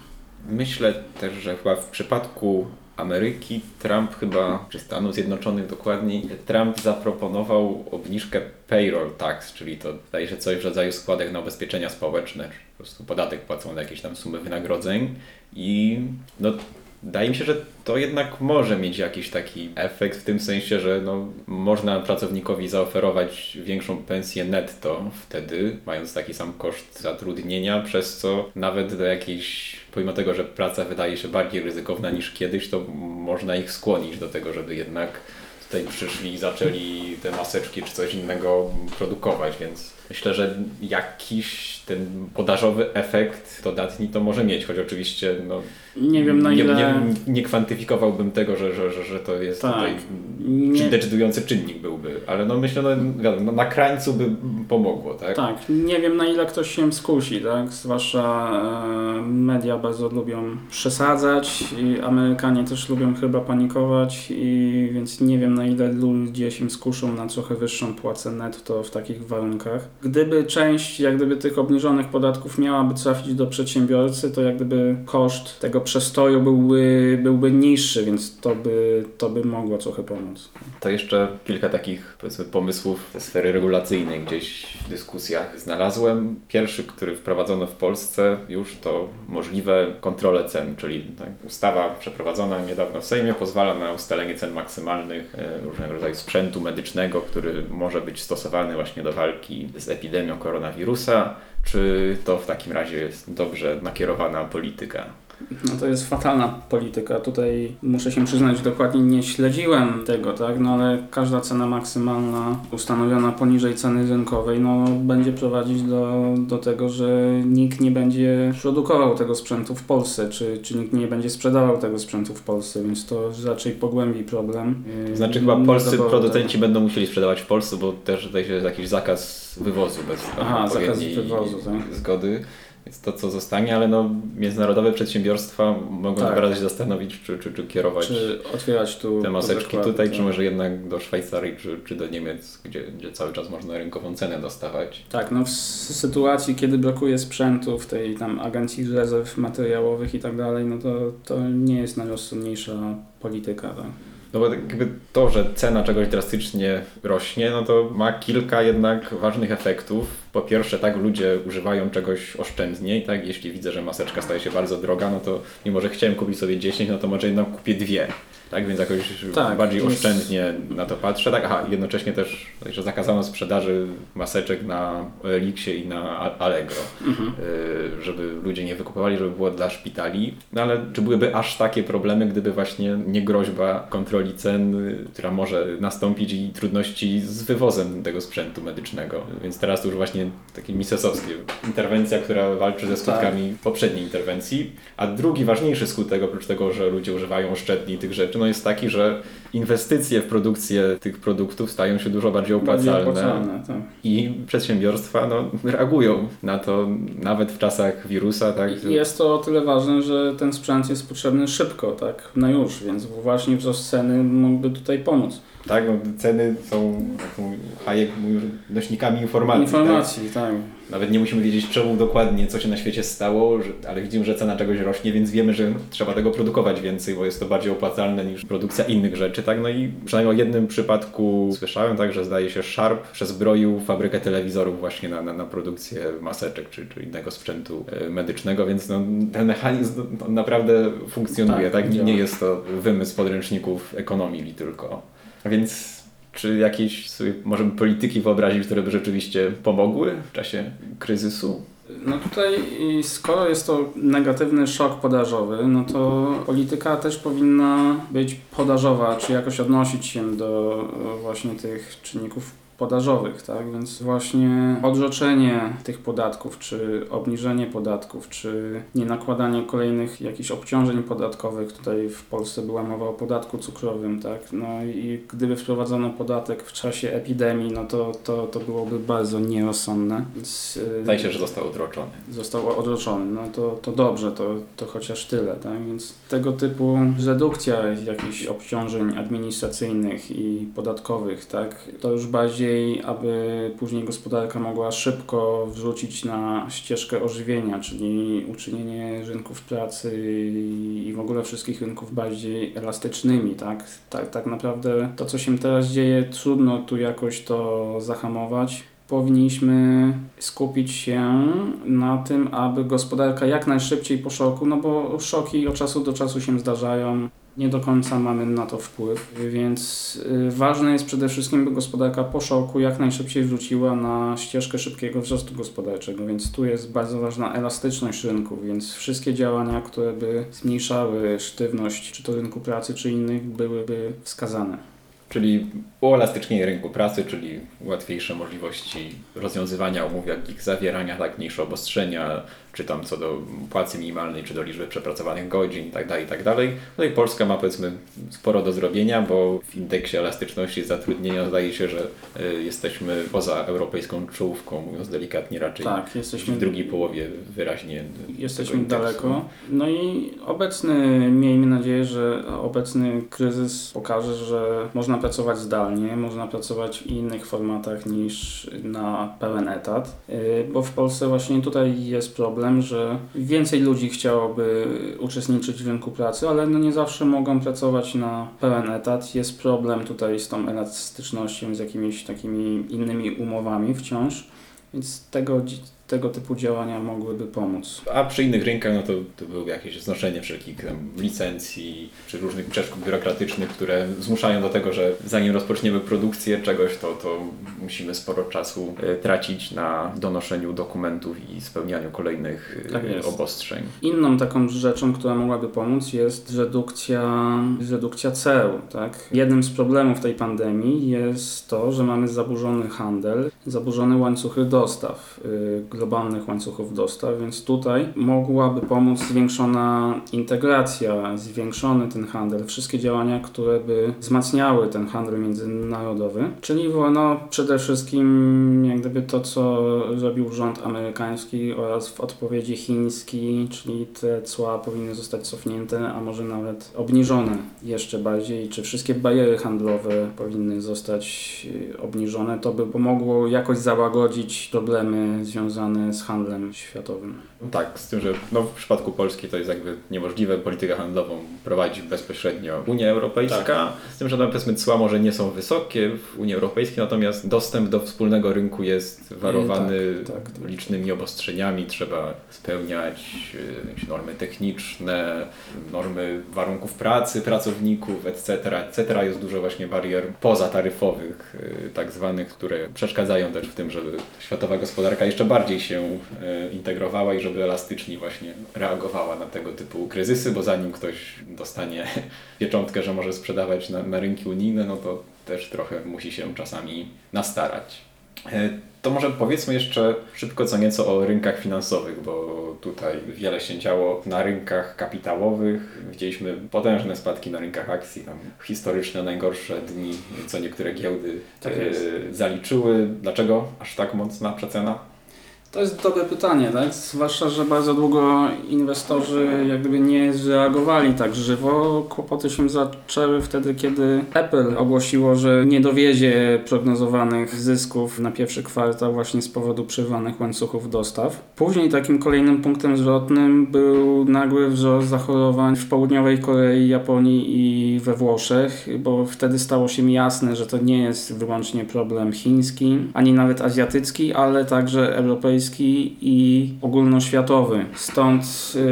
Myślę też, że chyba w przypadku Ameryki. Trump chyba, czy Stanów Zjednoczonych dokładniej, Trump zaproponował obniżkę payroll tax, czyli to zdaje się coś w rodzaju składek na ubezpieczenia społeczne, czy po prostu podatek płacą na jakieś tam sumy wynagrodzeń. I no Wydaje mi się, że to jednak może mieć jakiś taki efekt w tym sensie, że no, można pracownikowi zaoferować większą pensję netto wtedy, mając taki sam koszt zatrudnienia, przez co nawet do jakiejś, pomimo tego, że praca wydaje się bardziej ryzykowna niż kiedyś, to można ich skłonić do tego, żeby jednak tutaj przyszli i zaczęli te maseczki czy coś innego produkować, więc myślę, że jakiś ten podażowy efekt dodatni to może mieć, choć oczywiście no, Nie wiem na ile... nie, nie kwantyfikowałbym tego, że, że, że, że to jest Tak. tutaj Nie- decydujący czynnik byłby, ale no myślę, no, no na krańcu by pomogło, tak? Tak, nie wiem na ile ktoś się skusi, tak? Zwłaszcza e, media bardzo lubią przesadzać i Amerykanie też lubią chyba panikować i więc nie wiem na ile ludzie się skuszą na trochę wyższą płacę netto w takich warunkach. Gdyby część jak gdyby tych obniżonych podatków miałaby trafić do przedsiębiorcy, to jak gdyby koszt tego przestoju byłby, byłby niższy, więc to by, to by mogło trochę pomóc. To jeszcze kilka takich pomysłów ze sfery regulacyjnej gdzieś w dyskusjach znalazłem. Pierwszy, który wprowadzono w Polsce już to możliwe kontrole cen, czyli tak, ustawa przeprowadzona niedawno w Sejmie pozwala na ustalenie cen maksymalnych e, różnego rodzaju sprzętu medycznego, który może być stosowany właśnie do walki z epidemią koronawirusa. Czy to w takim razie jest dobrze nakierowana polityka? No to jest fatalna polityka. Tutaj muszę się przyznać, że dokładnie nie śledziłem tego, tak? No ale każda cena maksymalna ustanowiona poniżej ceny rynkowej, no będzie prowadzić do, do tego, że nikt nie będzie produkował tego sprzętu w Polsce, czy, czy nikt nie będzie sprzedawał tego sprzętu w Polsce, więc to raczej pogłębi problem. Znaczy chyba polscy Niedoboru producenci będą musieli sprzedawać w Polsce, bo też tutaj jest jakiś zakaz wywozu bez Aha, zakaz wywozu, tak. zgody. Więc to co zostanie, ale no międzynarodowe przedsiębiorstwa mogą Tak. naprawdę się zastanowić, czy, czy, czy kierować Czy otwierać tu te maseczki tutaj, tak. czy może jednak do Szwajcarii, czy, czy do Niemiec, gdzie, gdzie cały czas można rynkową cenę dostawać. Tak, no w sytuacji, kiedy brakuje sprzętu w tej tam agencji rezerw materiałowych i tak dalej, no to, to nie jest najrozsądniejsza polityka. Tak? No bo jakby to, że cena czegoś drastycznie rośnie, no to ma kilka jednak ważnych efektów. Po pierwsze, tak, ludzie używają czegoś oszczędniej, tak, jeśli widzę, że maseczka staje się bardzo droga, no to mimo, że chciałem kupić sobie 10, no to może jednak kupię dwie. Tak, więc jakoś Tak, bardziej jest- oszczędnie na to patrzę. Tak, aha, jednocześnie też, że zakazano sprzedaży maseczek na Elixie i na Allegro, Mhm. y, żeby ludzie nie wykupowali, żeby było dla szpitali. No ale czy byłyby aż takie problemy, gdyby właśnie nie groźba kontroli cen, która może nastąpić i trudności z wywozem tego sprzętu medycznego. Więc teraz to już właśnie takie misesowskie. Interwencja, która walczy ze skutkami poprzedniej interwencji. A drugi ważniejszy skutek, oprócz tego, że ludzie używają oszczędniej tych rzeczy, no jest taki, że inwestycje w produkcję tych produktów stają się dużo bardziej opłacalne, tak. I przedsiębiorstwa no, reagują na to nawet w czasach wirusa. Tak? I Jest to o tyle ważne, że ten sprzęt jest potrzebny szybko, tak, na już, więc właśnie wzrost ceny mógłby tutaj pomóc. Tak, no, ceny są, jak Hayek mówił, nośnikami informacji. Informacji, tak. Tak? Nawet nie musimy wiedzieć czemu dokładnie, co się na świecie stało, że, ale widzimy, że cena czegoś rośnie, więc wiemy, że trzeba tego produkować więcej, bo jest to bardziej opłacalne niż produkcja innych rzeczy. Tak? No i przynajmniej o jednym przypadku słyszałem, tak, że zdaje się Sharp przezbroił fabrykę telewizorów właśnie na, na, na produkcję maseczek czy, czy innego sprzętu e, medycznego, więc no, ten mechanizm naprawdę funkcjonuje. Tak, Tak, Nie, nie jest to wymysł podręczników ekonomii tylko. Więc czy jakieś sobie możemy polityki wyobrazić, które by rzeczywiście pomogły w czasie kryzysu? No tutaj skoro jest to negatywny szok podażowy, no to polityka też powinna być podażowa, czy jakoś odnosić się do e, właśnie tych czynników podażowych, tak? Więc właśnie odroczenie tych podatków, czy obniżenie podatków, czy nie nakładanie kolejnych jakichś obciążeń podatkowych. Tutaj w Polsce była mowa o podatku cukrowym, tak? No i gdyby wprowadzono podatek w czasie epidemii, no to, to, to byłoby bardzo nierozsądne. Więc, e, Zdaje się, że został odroczony. został odroczony, no to, to dobrze, to, to chociaż tyle, tak? Więc tego typu redukcja jakichś obciążeń administracyjnych i podatkowych, tak? To już bardziej, aby później gospodarka mogła szybko wrzucić na ścieżkę ożywienia, czyli uczynienie rynków pracy i w ogóle wszystkich rynków bardziej elastycznymi, tak? Tak, tak naprawdę to, co się teraz dzieje, trudno tu jakoś to zahamować powinniśmy skupić się na tym, aby gospodarka jak najszybciej po szoku, no bo szoki od czasu do czasu się zdarzają. Nie do końca mamy na to wpływ, więc y, ważne jest przede wszystkim, by gospodarka po szoku jak najszybciej wróciła na ścieżkę szybkiego wzrostu gospodarczego, więc tu jest bardzo ważna elastyczność rynku, więc wszystkie działania, które by zmniejszały sztywność czy to rynku pracy, czy innych, byłyby wskazane. Czyli uelastycznienie rynku pracy, czyli łatwiejsze możliwości rozwiązywania umów, jak ich zawierania, tak, mniejsze obostrzenia, czy tam co do płacy minimalnej, czy do liczby przepracowanych godzin itd., itd. No i Polska ma powiedzmy sporo do zrobienia, bo w indeksie elastyczności zatrudnienia zdaje się, że y, jesteśmy poza europejską czołówką, mówiąc delikatnie raczej Tak, jesteśmy w drugiej połowie wyraźnie Jesteśmy daleko. No i obecny, miejmy nadzieję, że obecny kryzys pokaże, że można pracować zdalnie, można pracować w innych formatach niż na pełen etat, Yy, bo w Polsce właśnie tutaj jest problem, że więcej ludzi chciałoby uczestniczyć w rynku pracy, ale no nie zawsze mogą pracować na pełen etat. Jest problem tutaj z tą elastycznością, z jakimiś takimi innymi umowami wciąż, więc tego, tego typu działania mogłyby pomóc. A przy innych rynkach, no to, to byłoby jakieś znoszenie wszelkich tam, licencji, czy różnych przeszkód biurokratycznych, które zmuszają do tego, że zanim rozpoczniemy produkcję czegoś, to, to musimy sporo czasu e, tracić na donoszeniu dokumentów i spełnianiu kolejnych e, Tak obostrzeń. Inną taką rzeczą, która mogłaby pomóc jest redukcja, redukcja ceł. Tak? Jednym z problemów tej pandemii jest to, że mamy zaburzony handel, zaburzone łańcuchy dostaw, y, globalnych łańcuchów dostaw, więc tutaj mogłaby pomóc zwiększona integracja, zwiększony ten handel, wszystkie działania, które by wzmacniały ten handel międzynarodowy, czyli no, przede wszystkim jak gdyby to, co robił rząd amerykański oraz w odpowiedzi chiński, czyli te cła powinny zostać cofnięte, a może nawet obniżone jeszcze bardziej, czy wszystkie bariery handlowe powinny zostać y, obniżone. To by pomogło jakoś załagodzić problemy związane z handlem światowym. Tak, z tym, że no, w przypadku Polski to jest jakby niemożliwe politykę handlową prowadzi bezpośrednio Unia Europejska. Tak. Z tym, że no, powiedzmy cła może nie są wysokie w Unii Europejskiej, natomiast dostęp do wspólnego rynku jest warowany tak, tak, tak. licznymi obostrzeniami. Trzeba spełniać y, jakieś normy techniczne, normy warunków pracy pracowników, etc., etc. Jest dużo właśnie barier pozataryfowych, y, tak zwanych, które przeszkadzają też w tym, żeby światowa gospodarka jeszcze bardziej się y, integrowała i żeby elastycznie właśnie reagowała na tego typu kryzysy, bo zanim ktoś dostanie [laughs] pieczątkę, że może sprzedawać na, na rynki unijne, no to też trochę musi się czasami nastarać. E, To może powiedzmy jeszcze szybko co nieco o rynkach finansowych, bo tutaj wiele się działo na rynkach kapitałowych. Widzieliśmy potężne spadki na rynkach akcji, tam historyczne najgorsze dni, co niektóre giełdy Tak e, zaliczyły. Dlaczego aż tak mocna przecena? To jest dobre pytanie, tak? Zwłaszcza, że bardzo długo inwestorzy jak gdyby nie zreagowali tak żywo. Kłopoty się zaczęły wtedy, kiedy Apple ogłosiło, że nie dowiezie prognozowanych zysków na pierwszy kwartał właśnie z powodu przerwanych łańcuchów dostaw. Później takim kolejnym punktem zwrotnym był nagły wzrost zachorowań w południowej Korei, Japonii i we Włoszech, bo wtedy stało się jasne, że to nie jest wyłącznie problem chiński, ani nawet azjatycki, ale także europejski i ogólnoświatowy. Stąd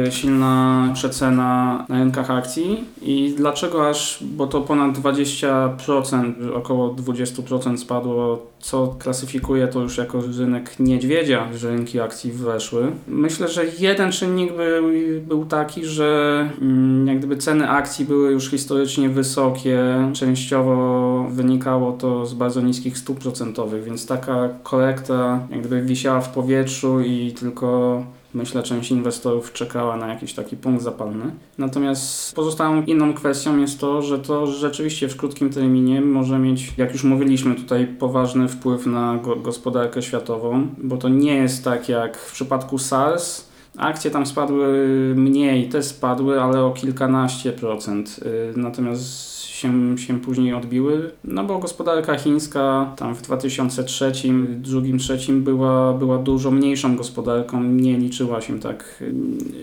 y, silna przecena na rynkach akcji. I dlaczego aż, bo to ponad 20%, około 20% spadło, co klasyfikuje to już jako rynek niedźwiedzia, że rynki akcji weszły. Myślę, że jeden czynnik był, był taki, że mm, jak gdyby ceny akcji były już historycznie wysokie. Częściowo wynikało to z bardzo niskich stóp procentowych, więc taka korekta jak gdyby wisiała w powietrzu i tylko Myślę, część inwestorów czekała na jakiś taki punkt zapalny. Natomiast pozostałą inną kwestią jest to, że to rzeczywiście w krótkim terminie może mieć, jak już mówiliśmy tutaj, poważny wpływ na go gospodarkę światową, bo to nie jest tak jak w przypadku SARS. Akcje tam spadły mniej, te spadły, ale o kilkanaście procent. Yy, Natomiast się, się później odbiły, no bo gospodarka chińska tam w 2003, 2003 była, była dużo mniejszą gospodarką, nie liczyła się tak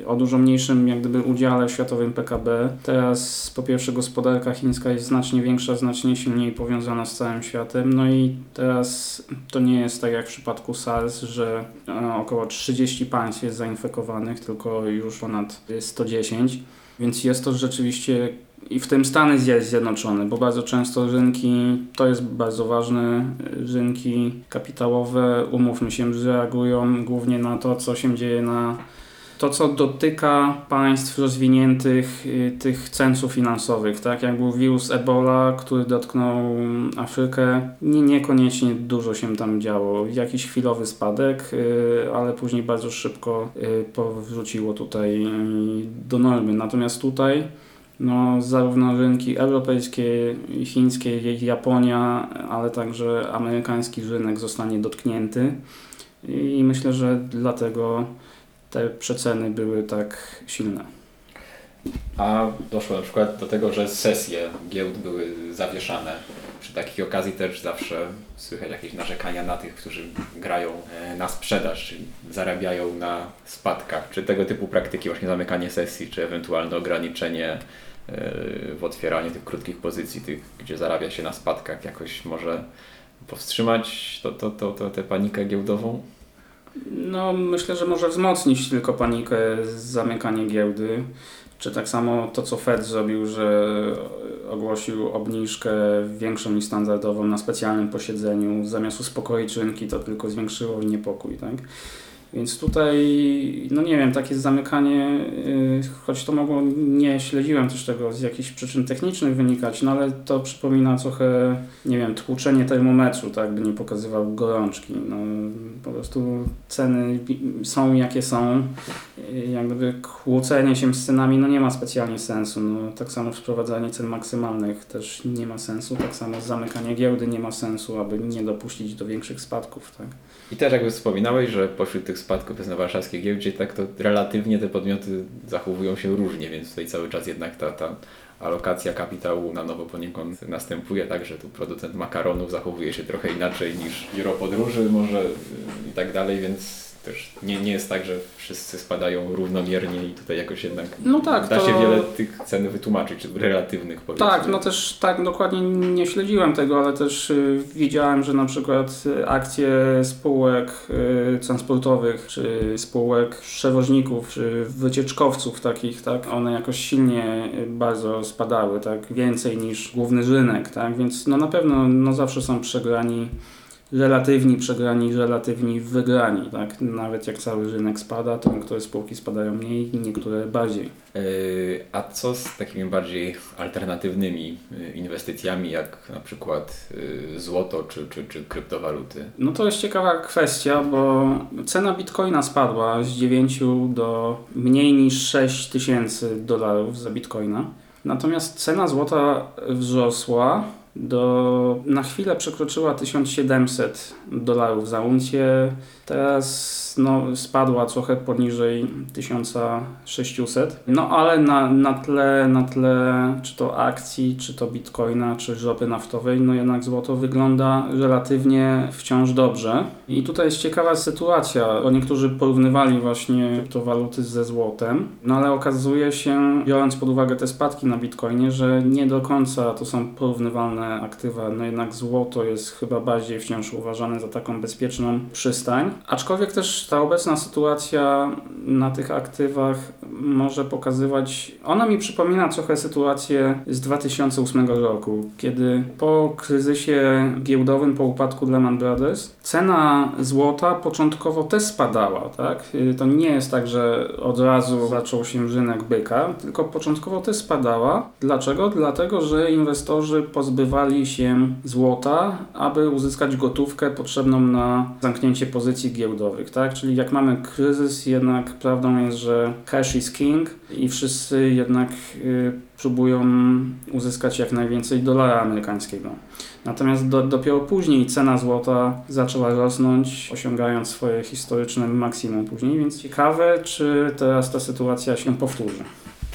o dużo mniejszym jak gdyby udziale w światowym PKB. Teraz po pierwsze gospodarka chińska jest znacznie większa, znacznie silniej powiązana z całym światem, no i teraz to nie jest tak jak w przypadku SARS, że e, około 30 państw jest zainfekowanych, tylko już ponad 110. Więc jest to rzeczywiście i w tym Stany Zjednoczone, bo bardzo często rynki, to jest bardzo ważne, rynki kapitałowe, umówmy się, reagują głównie na to, co się dzieje na to, co dotyka państw rozwiniętych, y, tych centrów finansowych, tak jak był wirus Ebola, który dotknął Afrykę, nie, niekoniecznie dużo się tam działo. Jakiś chwilowy spadek, y, ale później bardzo szybko y, powróciło tutaj do normy. Natomiast tutaj no, zarówno rynki europejskie, chińskie, Japonia, ale także amerykański rynek zostanie dotknięty i myślę, że dlatego te przeceny były tak silne. A doszło na przykład do tego, że sesje giełd były zawieszane. Przy takich okazji też zawsze słychać jakieś narzekania na tych, którzy grają e, na sprzedaż, czyli zarabiają na spadkach. Czy tego typu praktyki, właśnie zamykanie sesji, czy ewentualne ograniczenie w otwieraniu tych krótkich pozycji, tych, gdzie zarabia się na spadkach, jakoś może powstrzymać to, to, to, to, tę panikę giełdową? No, myślę, że może wzmocnić tylko panikę zamykanie giełdy. Czy tak samo to, co Fed zrobił, że ogłosił obniżkę większą niż standardową na specjalnym posiedzeniu, zamiast uspokoić rynki, to tylko zwiększyło niepokój, tak? Więc tutaj, no nie wiem, takie zamykanie, yy, choć to mogło, nie śledziłem też tego z jakichś przyczyn technicznych wynikać, no ale to przypomina trochę, nie wiem, tłuczenie termometru, tak, by nie pokazywał gorączki. No, po prostu ceny są jakie są. Yy, Jak gdyby kłócenie się z cenami, no nie ma specjalnie sensu. No, tak samo wprowadzanie cen maksymalnych też nie ma sensu. Tak samo zamykanie giełdy nie ma sensu, aby nie dopuścić do większych spadków, tak. I też jakby wspominałeś, że pośród tych spadków jest na warszawskiej giełdzie, tak to relatywnie te podmioty zachowują się różnie, więc tutaj cały czas jednak ta, ta alokacja kapitału na nowo poniekąd następuje, tak, że tu producent makaronów zachowuje się trochę inaczej niż biuro podróży może i tak dalej, więc też nie, nie jest tak, że wszyscy spadają równomiernie i tutaj jakoś jednak No tak, da to- się wiele tych cen wytłumaczyć, czy relatywnych powiedzmy. Tak, no też tak dokładnie nie śledziłem tego, ale też y, widziałem, że na przykład y, akcje spółek y, transportowych, czy spółek przewoźników, czy wycieczkowców takich, tak, one jakoś silnie y, bardzo spadały, tak, więcej niż główny rynek, tak, więc no na pewno no zawsze są przegrani relatywni przegrani, relatywni wygrani, tak? Nawet jak cały rynek spada, to niektóre spółki spadają mniej, niektóre bardziej. Yy, A co z takimi bardziej alternatywnymi yy, inwestycjami, jak na przykład yy, złoto czy, czy, czy kryptowaluty? No to jest ciekawa kwestia, bo cena bitcoina spadła z 9 do mniej niż 6 tysięcy dolarów za bitcoina. Natomiast cena złota wzrosła do, na chwilę przekroczyła 1700 dolarów za uncję. Teraz no, spadła trochę poniżej 1600. No ale na, na, tle, na tle czy to akcji, czy to bitcoina, czy ropy naftowej, no jednak złoto wygląda relatywnie wciąż dobrze. I tutaj jest ciekawa sytuacja, bo niektórzy porównywali właśnie kryptowaluty ze złotem, no ale okazuje się, biorąc pod uwagę te spadki na bitcoinie, że nie do końca to są porównywalne aktywa. No jednak złoto jest chyba bardziej wciąż uważane za taką bezpieczną przystań. Aczkolwiek też ta obecna sytuacja na tych aktywach może pokazywać. Ona mi przypomina trochę sytuację z 2008 roku, kiedy po kryzysie giełdowym, po upadku Lehman Brothers, cena złota początkowo też spadała. Tak? To nie jest tak, że od razu zaczął się rynek byka, tylko początkowo też spadała. Dlaczego? Dlatego, że inwestorzy pozbywali się złota, aby uzyskać gotówkę potrzebną na zamknięcie pozycji giełdowych. Tak? Czyli jak mamy kryzys, jednak prawdą jest, że cash is king i wszyscy jednak y, próbują uzyskać jak najwięcej dolara amerykańskiego. Natomiast do, dopiero później cena złota zaczęła rosnąć, osiągając swoje historyczne maksimum później, więc ciekawe, czy teraz ta sytuacja się powtórzy.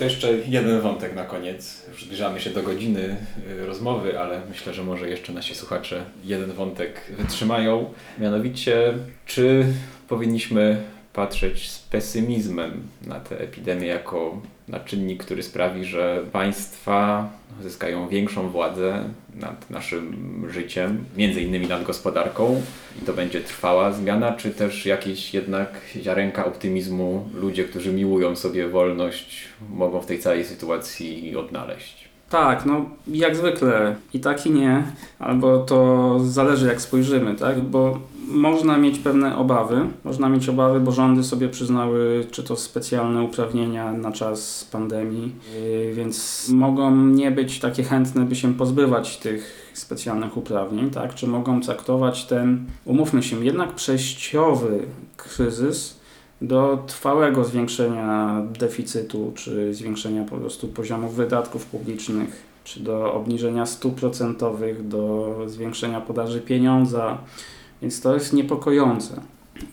To jeszcze jeden wątek na koniec. Już zbliżamy się do godziny y, rozmowy, ale myślę, że może jeszcze nasi słuchacze jeden wątek wytrzymają. Mianowicie, czy powinniśmy patrzeć z pesymizmem na tę epidemię jako na czynnik, który sprawi, że państwa zyskają większą władzę nad naszym życiem, między innymi nad gospodarką i to będzie trwała zmiana, czy też jakieś jednak ziarenka optymizmu ludzie, którzy miłują sobie wolność, mogą w tej całej sytuacji odnaleźć? Tak, no jak zwykle i tak i nie, albo to zależy jak spojrzymy, tak? Bo można mieć pewne obawy, można mieć obawy, bo rządy sobie przyznały czy to specjalne uprawnienia na czas pandemii, yy, więc mogą nie być takie chętne, by się pozbywać tych specjalnych uprawnień, tak? Czy mogą traktować ten, umówmy się, jednak przejściowy kryzys do trwałego zwiększenia deficytu, czy zwiększenia po prostu poziomu wydatków publicznych, czy do obniżenia stóp procentowych, do zwiększenia podaży pieniądza. Więc to jest niepokojące.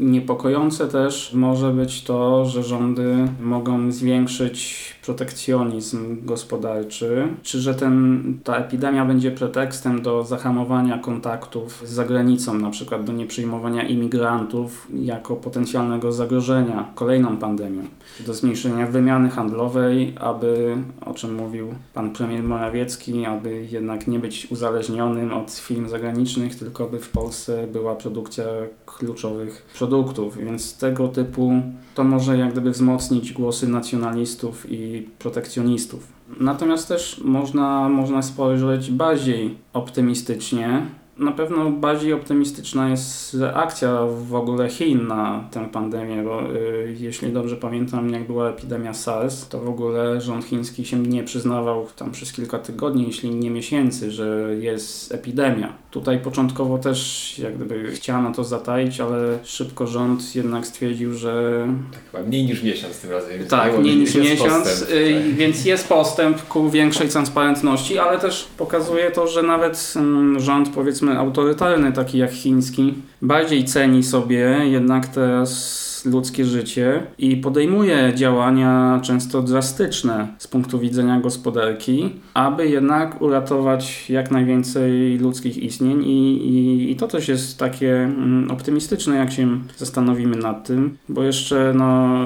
Niepokojące też może być to, że rządy mogą zwiększyć protekcjonizm gospodarczy, czy że ten, ta epidemia będzie pretekstem do zahamowania kontaktów z zagranicą, na przykład do nieprzyjmowania imigrantów jako potencjalnego zagrożenia kolejną pandemią, do zmniejszenia wymiany handlowej, aby, o czym mówił pan premier Morawiecki, aby jednak nie być uzależnionym od firm zagranicznych, tylko by w Polsce była produkcja kluczowych produktów, więc tego typu to może jak gdyby wzmocnić głosy nacjonalistów i protekcjonistów. Natomiast też można, można spojrzeć bardziej optymistycznie. Na pewno bardziej optymistyczna jest reakcja w ogóle Chin na tę pandemię, bo y, jeśli dobrze pamiętam, jak była epidemia SARS, to w ogóle rząd chiński się nie przyznawał tam przez kilka tygodni, jeśli nie miesięcy, że jest epidemia. Tutaj początkowo też jak gdyby chciano to zataić, ale szybko rząd jednak stwierdził, że Tak chyba mniej niż miesiąc tym razem. tak, mniej niż miesiąc, postęp, y, tak. więc jest postęp ku większej transparentności, ale też pokazuje to, że nawet mm, rząd powiedzmy autorytarny, taki jak chiński, bardziej ceni sobie jednak przez ludzkie życie i podejmuje działania często drastyczne z punktu widzenia gospodarki, aby jednak uratować jak najwięcej ludzkich istnień i, i, i to też jest takie mm, optymistyczne, jak się zastanowimy nad tym, bo jeszcze no,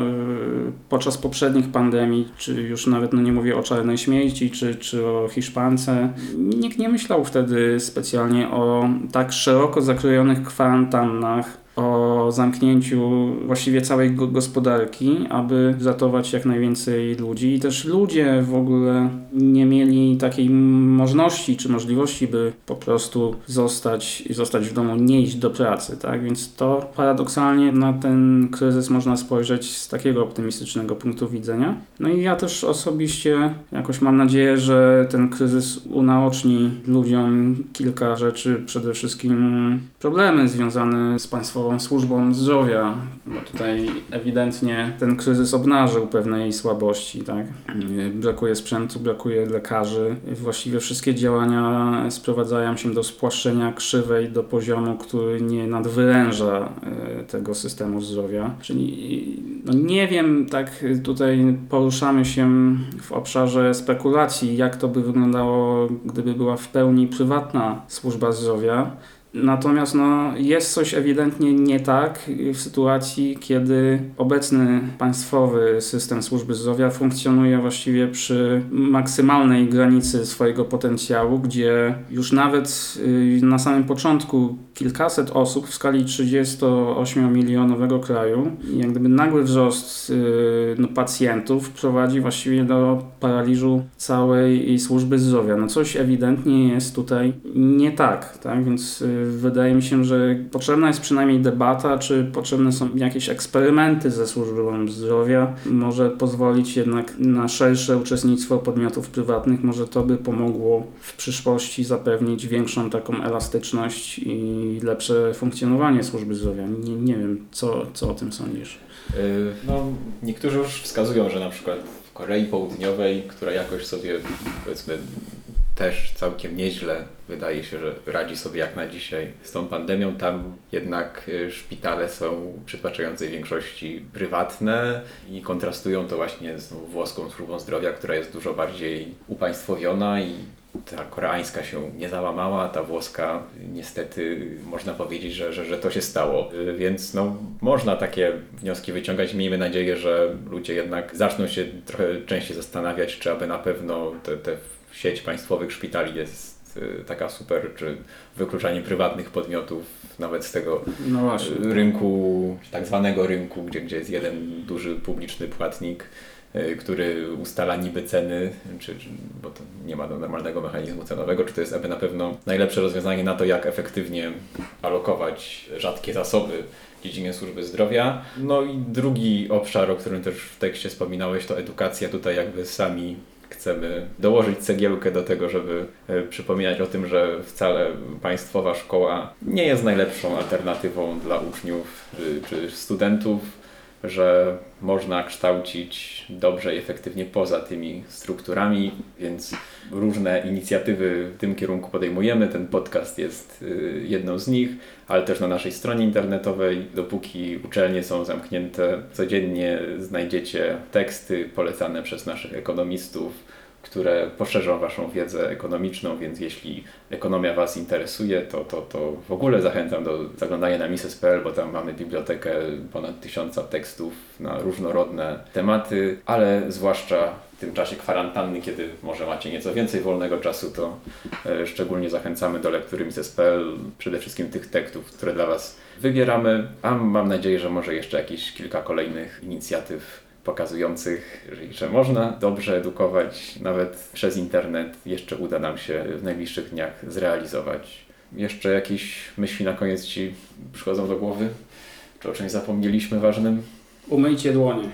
podczas poprzednich pandemii, czy już nawet no nie mówię o czarnej śmierci, czy, czy o Hiszpance, nikt nie myślał wtedy specjalnie o tak szeroko zakrojonych kwarantannach, o zamknięciu właściwie całej go- gospodarki, aby ratować jak najwięcej ludzi. I też ludzie w ogóle nie mieli takiej możliwości czy możliwości, by po prostu zostać, zostać w domu, nie iść do pracy. Tak? Więc to paradoksalnie na ten kryzys można spojrzeć z takiego optymistycznego punktu widzenia. No i ja też osobiście jakoś mam nadzieję, że ten kryzys unaoczni ludziom kilka rzeczy, przede wszystkim problemy związane z państwową służbą zdrowia, bo tutaj ewidentnie ten kryzys obnażył pewne jej słabości, tak? Brakuje sprzętu, brakuje lekarzy. Właściwie wszystkie działania sprowadzają się do spłaszczenia krzywej do poziomu, który nie nadwyręża e, tego systemu zdrowia. Czyli no nie wiem, tak tutaj poruszamy się w obszarze spekulacji, jak to by wyglądało, gdyby była w pełni prywatna służba zdrowia. Natomiast no, jest coś ewidentnie nie tak w sytuacji, kiedy obecny państwowy system służby zdrowia funkcjonuje właściwie przy maksymalnej granicy swojego potencjału, gdzie już nawet y, na samym początku kilkaset osób w skali 38-milionowego kraju, jak gdyby nagły wzrost y, no, pacjentów prowadzi właściwie do paraliżu całej służby zdrowia. No coś ewidentnie jest tutaj nie tak, tak? Więc y, wydaje mi się, że potrzebna jest przynajmniej debata, czy potrzebne są jakieś eksperymenty ze służbą zdrowia. Może pozwolić jednak na szersze uczestnictwo podmiotów prywatnych. Może to by pomogło w przyszłości zapewnić większą taką elastyczność i lepsze funkcjonowanie służby zdrowia. Nie, nie wiem, co, co o tym sądzisz. Yy, No, niektórzy już wskazują, że na przykład w Korei Południowej, która jakoś sobie powiedzmy też całkiem nieźle wydaje się, że radzi sobie jak na dzisiaj z tą pandemią, tam jednak y, szpitale są w przytłaczającej większości prywatne i kontrastują to właśnie z włoską służbą zdrowia, która jest dużo bardziej upaństwowiona i ta koreańska się nie załamała, ta włoska niestety można powiedzieć, że, że, że to się stało. Y, Więc no, można takie wnioski wyciągać. Miejmy nadzieję, że ludzie jednak zaczną się trochę częściej zastanawiać, czy aby na pewno te, te sieć państwowych szpitali jest y, taka super, czy wykluczanie prywatnych podmiotów nawet z tego No właśnie. rynku, tak zwanego rynku, gdzie, gdzie jest jeden duży publiczny płatnik, y, który ustala niby ceny, czy, bo to nie ma normalnego mechanizmu cenowego, czy to jest aby na pewno najlepsze rozwiązanie na to, jak efektywnie alokować rzadkie zasoby w dziedzinie służby zdrowia. No i drugi obszar, o którym też w tekście wspominałeś, to edukacja. Tutaj jakby sami chcemy dołożyć cegiełkę do tego, żeby e, przypominać o tym, że wcale państwowa szkoła nie jest najlepszą alternatywą dla uczniów czy, czy studentów, że można kształcić dobrze i efektywnie poza tymi strukturami, więc różne inicjatywy w tym kierunku podejmujemy. Ten podcast jest y, jedną z nich, ale też na naszej stronie internetowej, dopóki uczelnie są zamknięte, codziennie znajdziecie teksty polecane przez naszych ekonomistów, które poszerzą Waszą wiedzę ekonomiczną, więc jeśli ekonomia Was interesuje, to, to, to w ogóle zachęcam do zaglądania na mises.pl, bo tam mamy bibliotekę ponad tysiąca tekstów na różnorodne tematy, ale zwłaszcza w tym czasie kwarantanny, kiedy może macie nieco więcej wolnego czasu, to e, szczególnie zachęcamy do lektury mises.pl, przede wszystkim tych tekstów, które dla Was wybieramy, a mam nadzieję, że może jeszcze jakieś kilka kolejnych inicjatyw pokazujących, że- że można dobrze edukować nawet przez internet. Jeszcze uda nam się w najbliższych dniach zrealizować. Jeszcze jakieś myśli na koniec Ci przychodzą do głowy? Czy o czymś zapomnieliśmy ważnym? Umyjcie dłonie.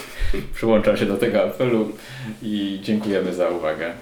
[laughs] Przyłączam się do tego apelu i dziękujemy za uwagę.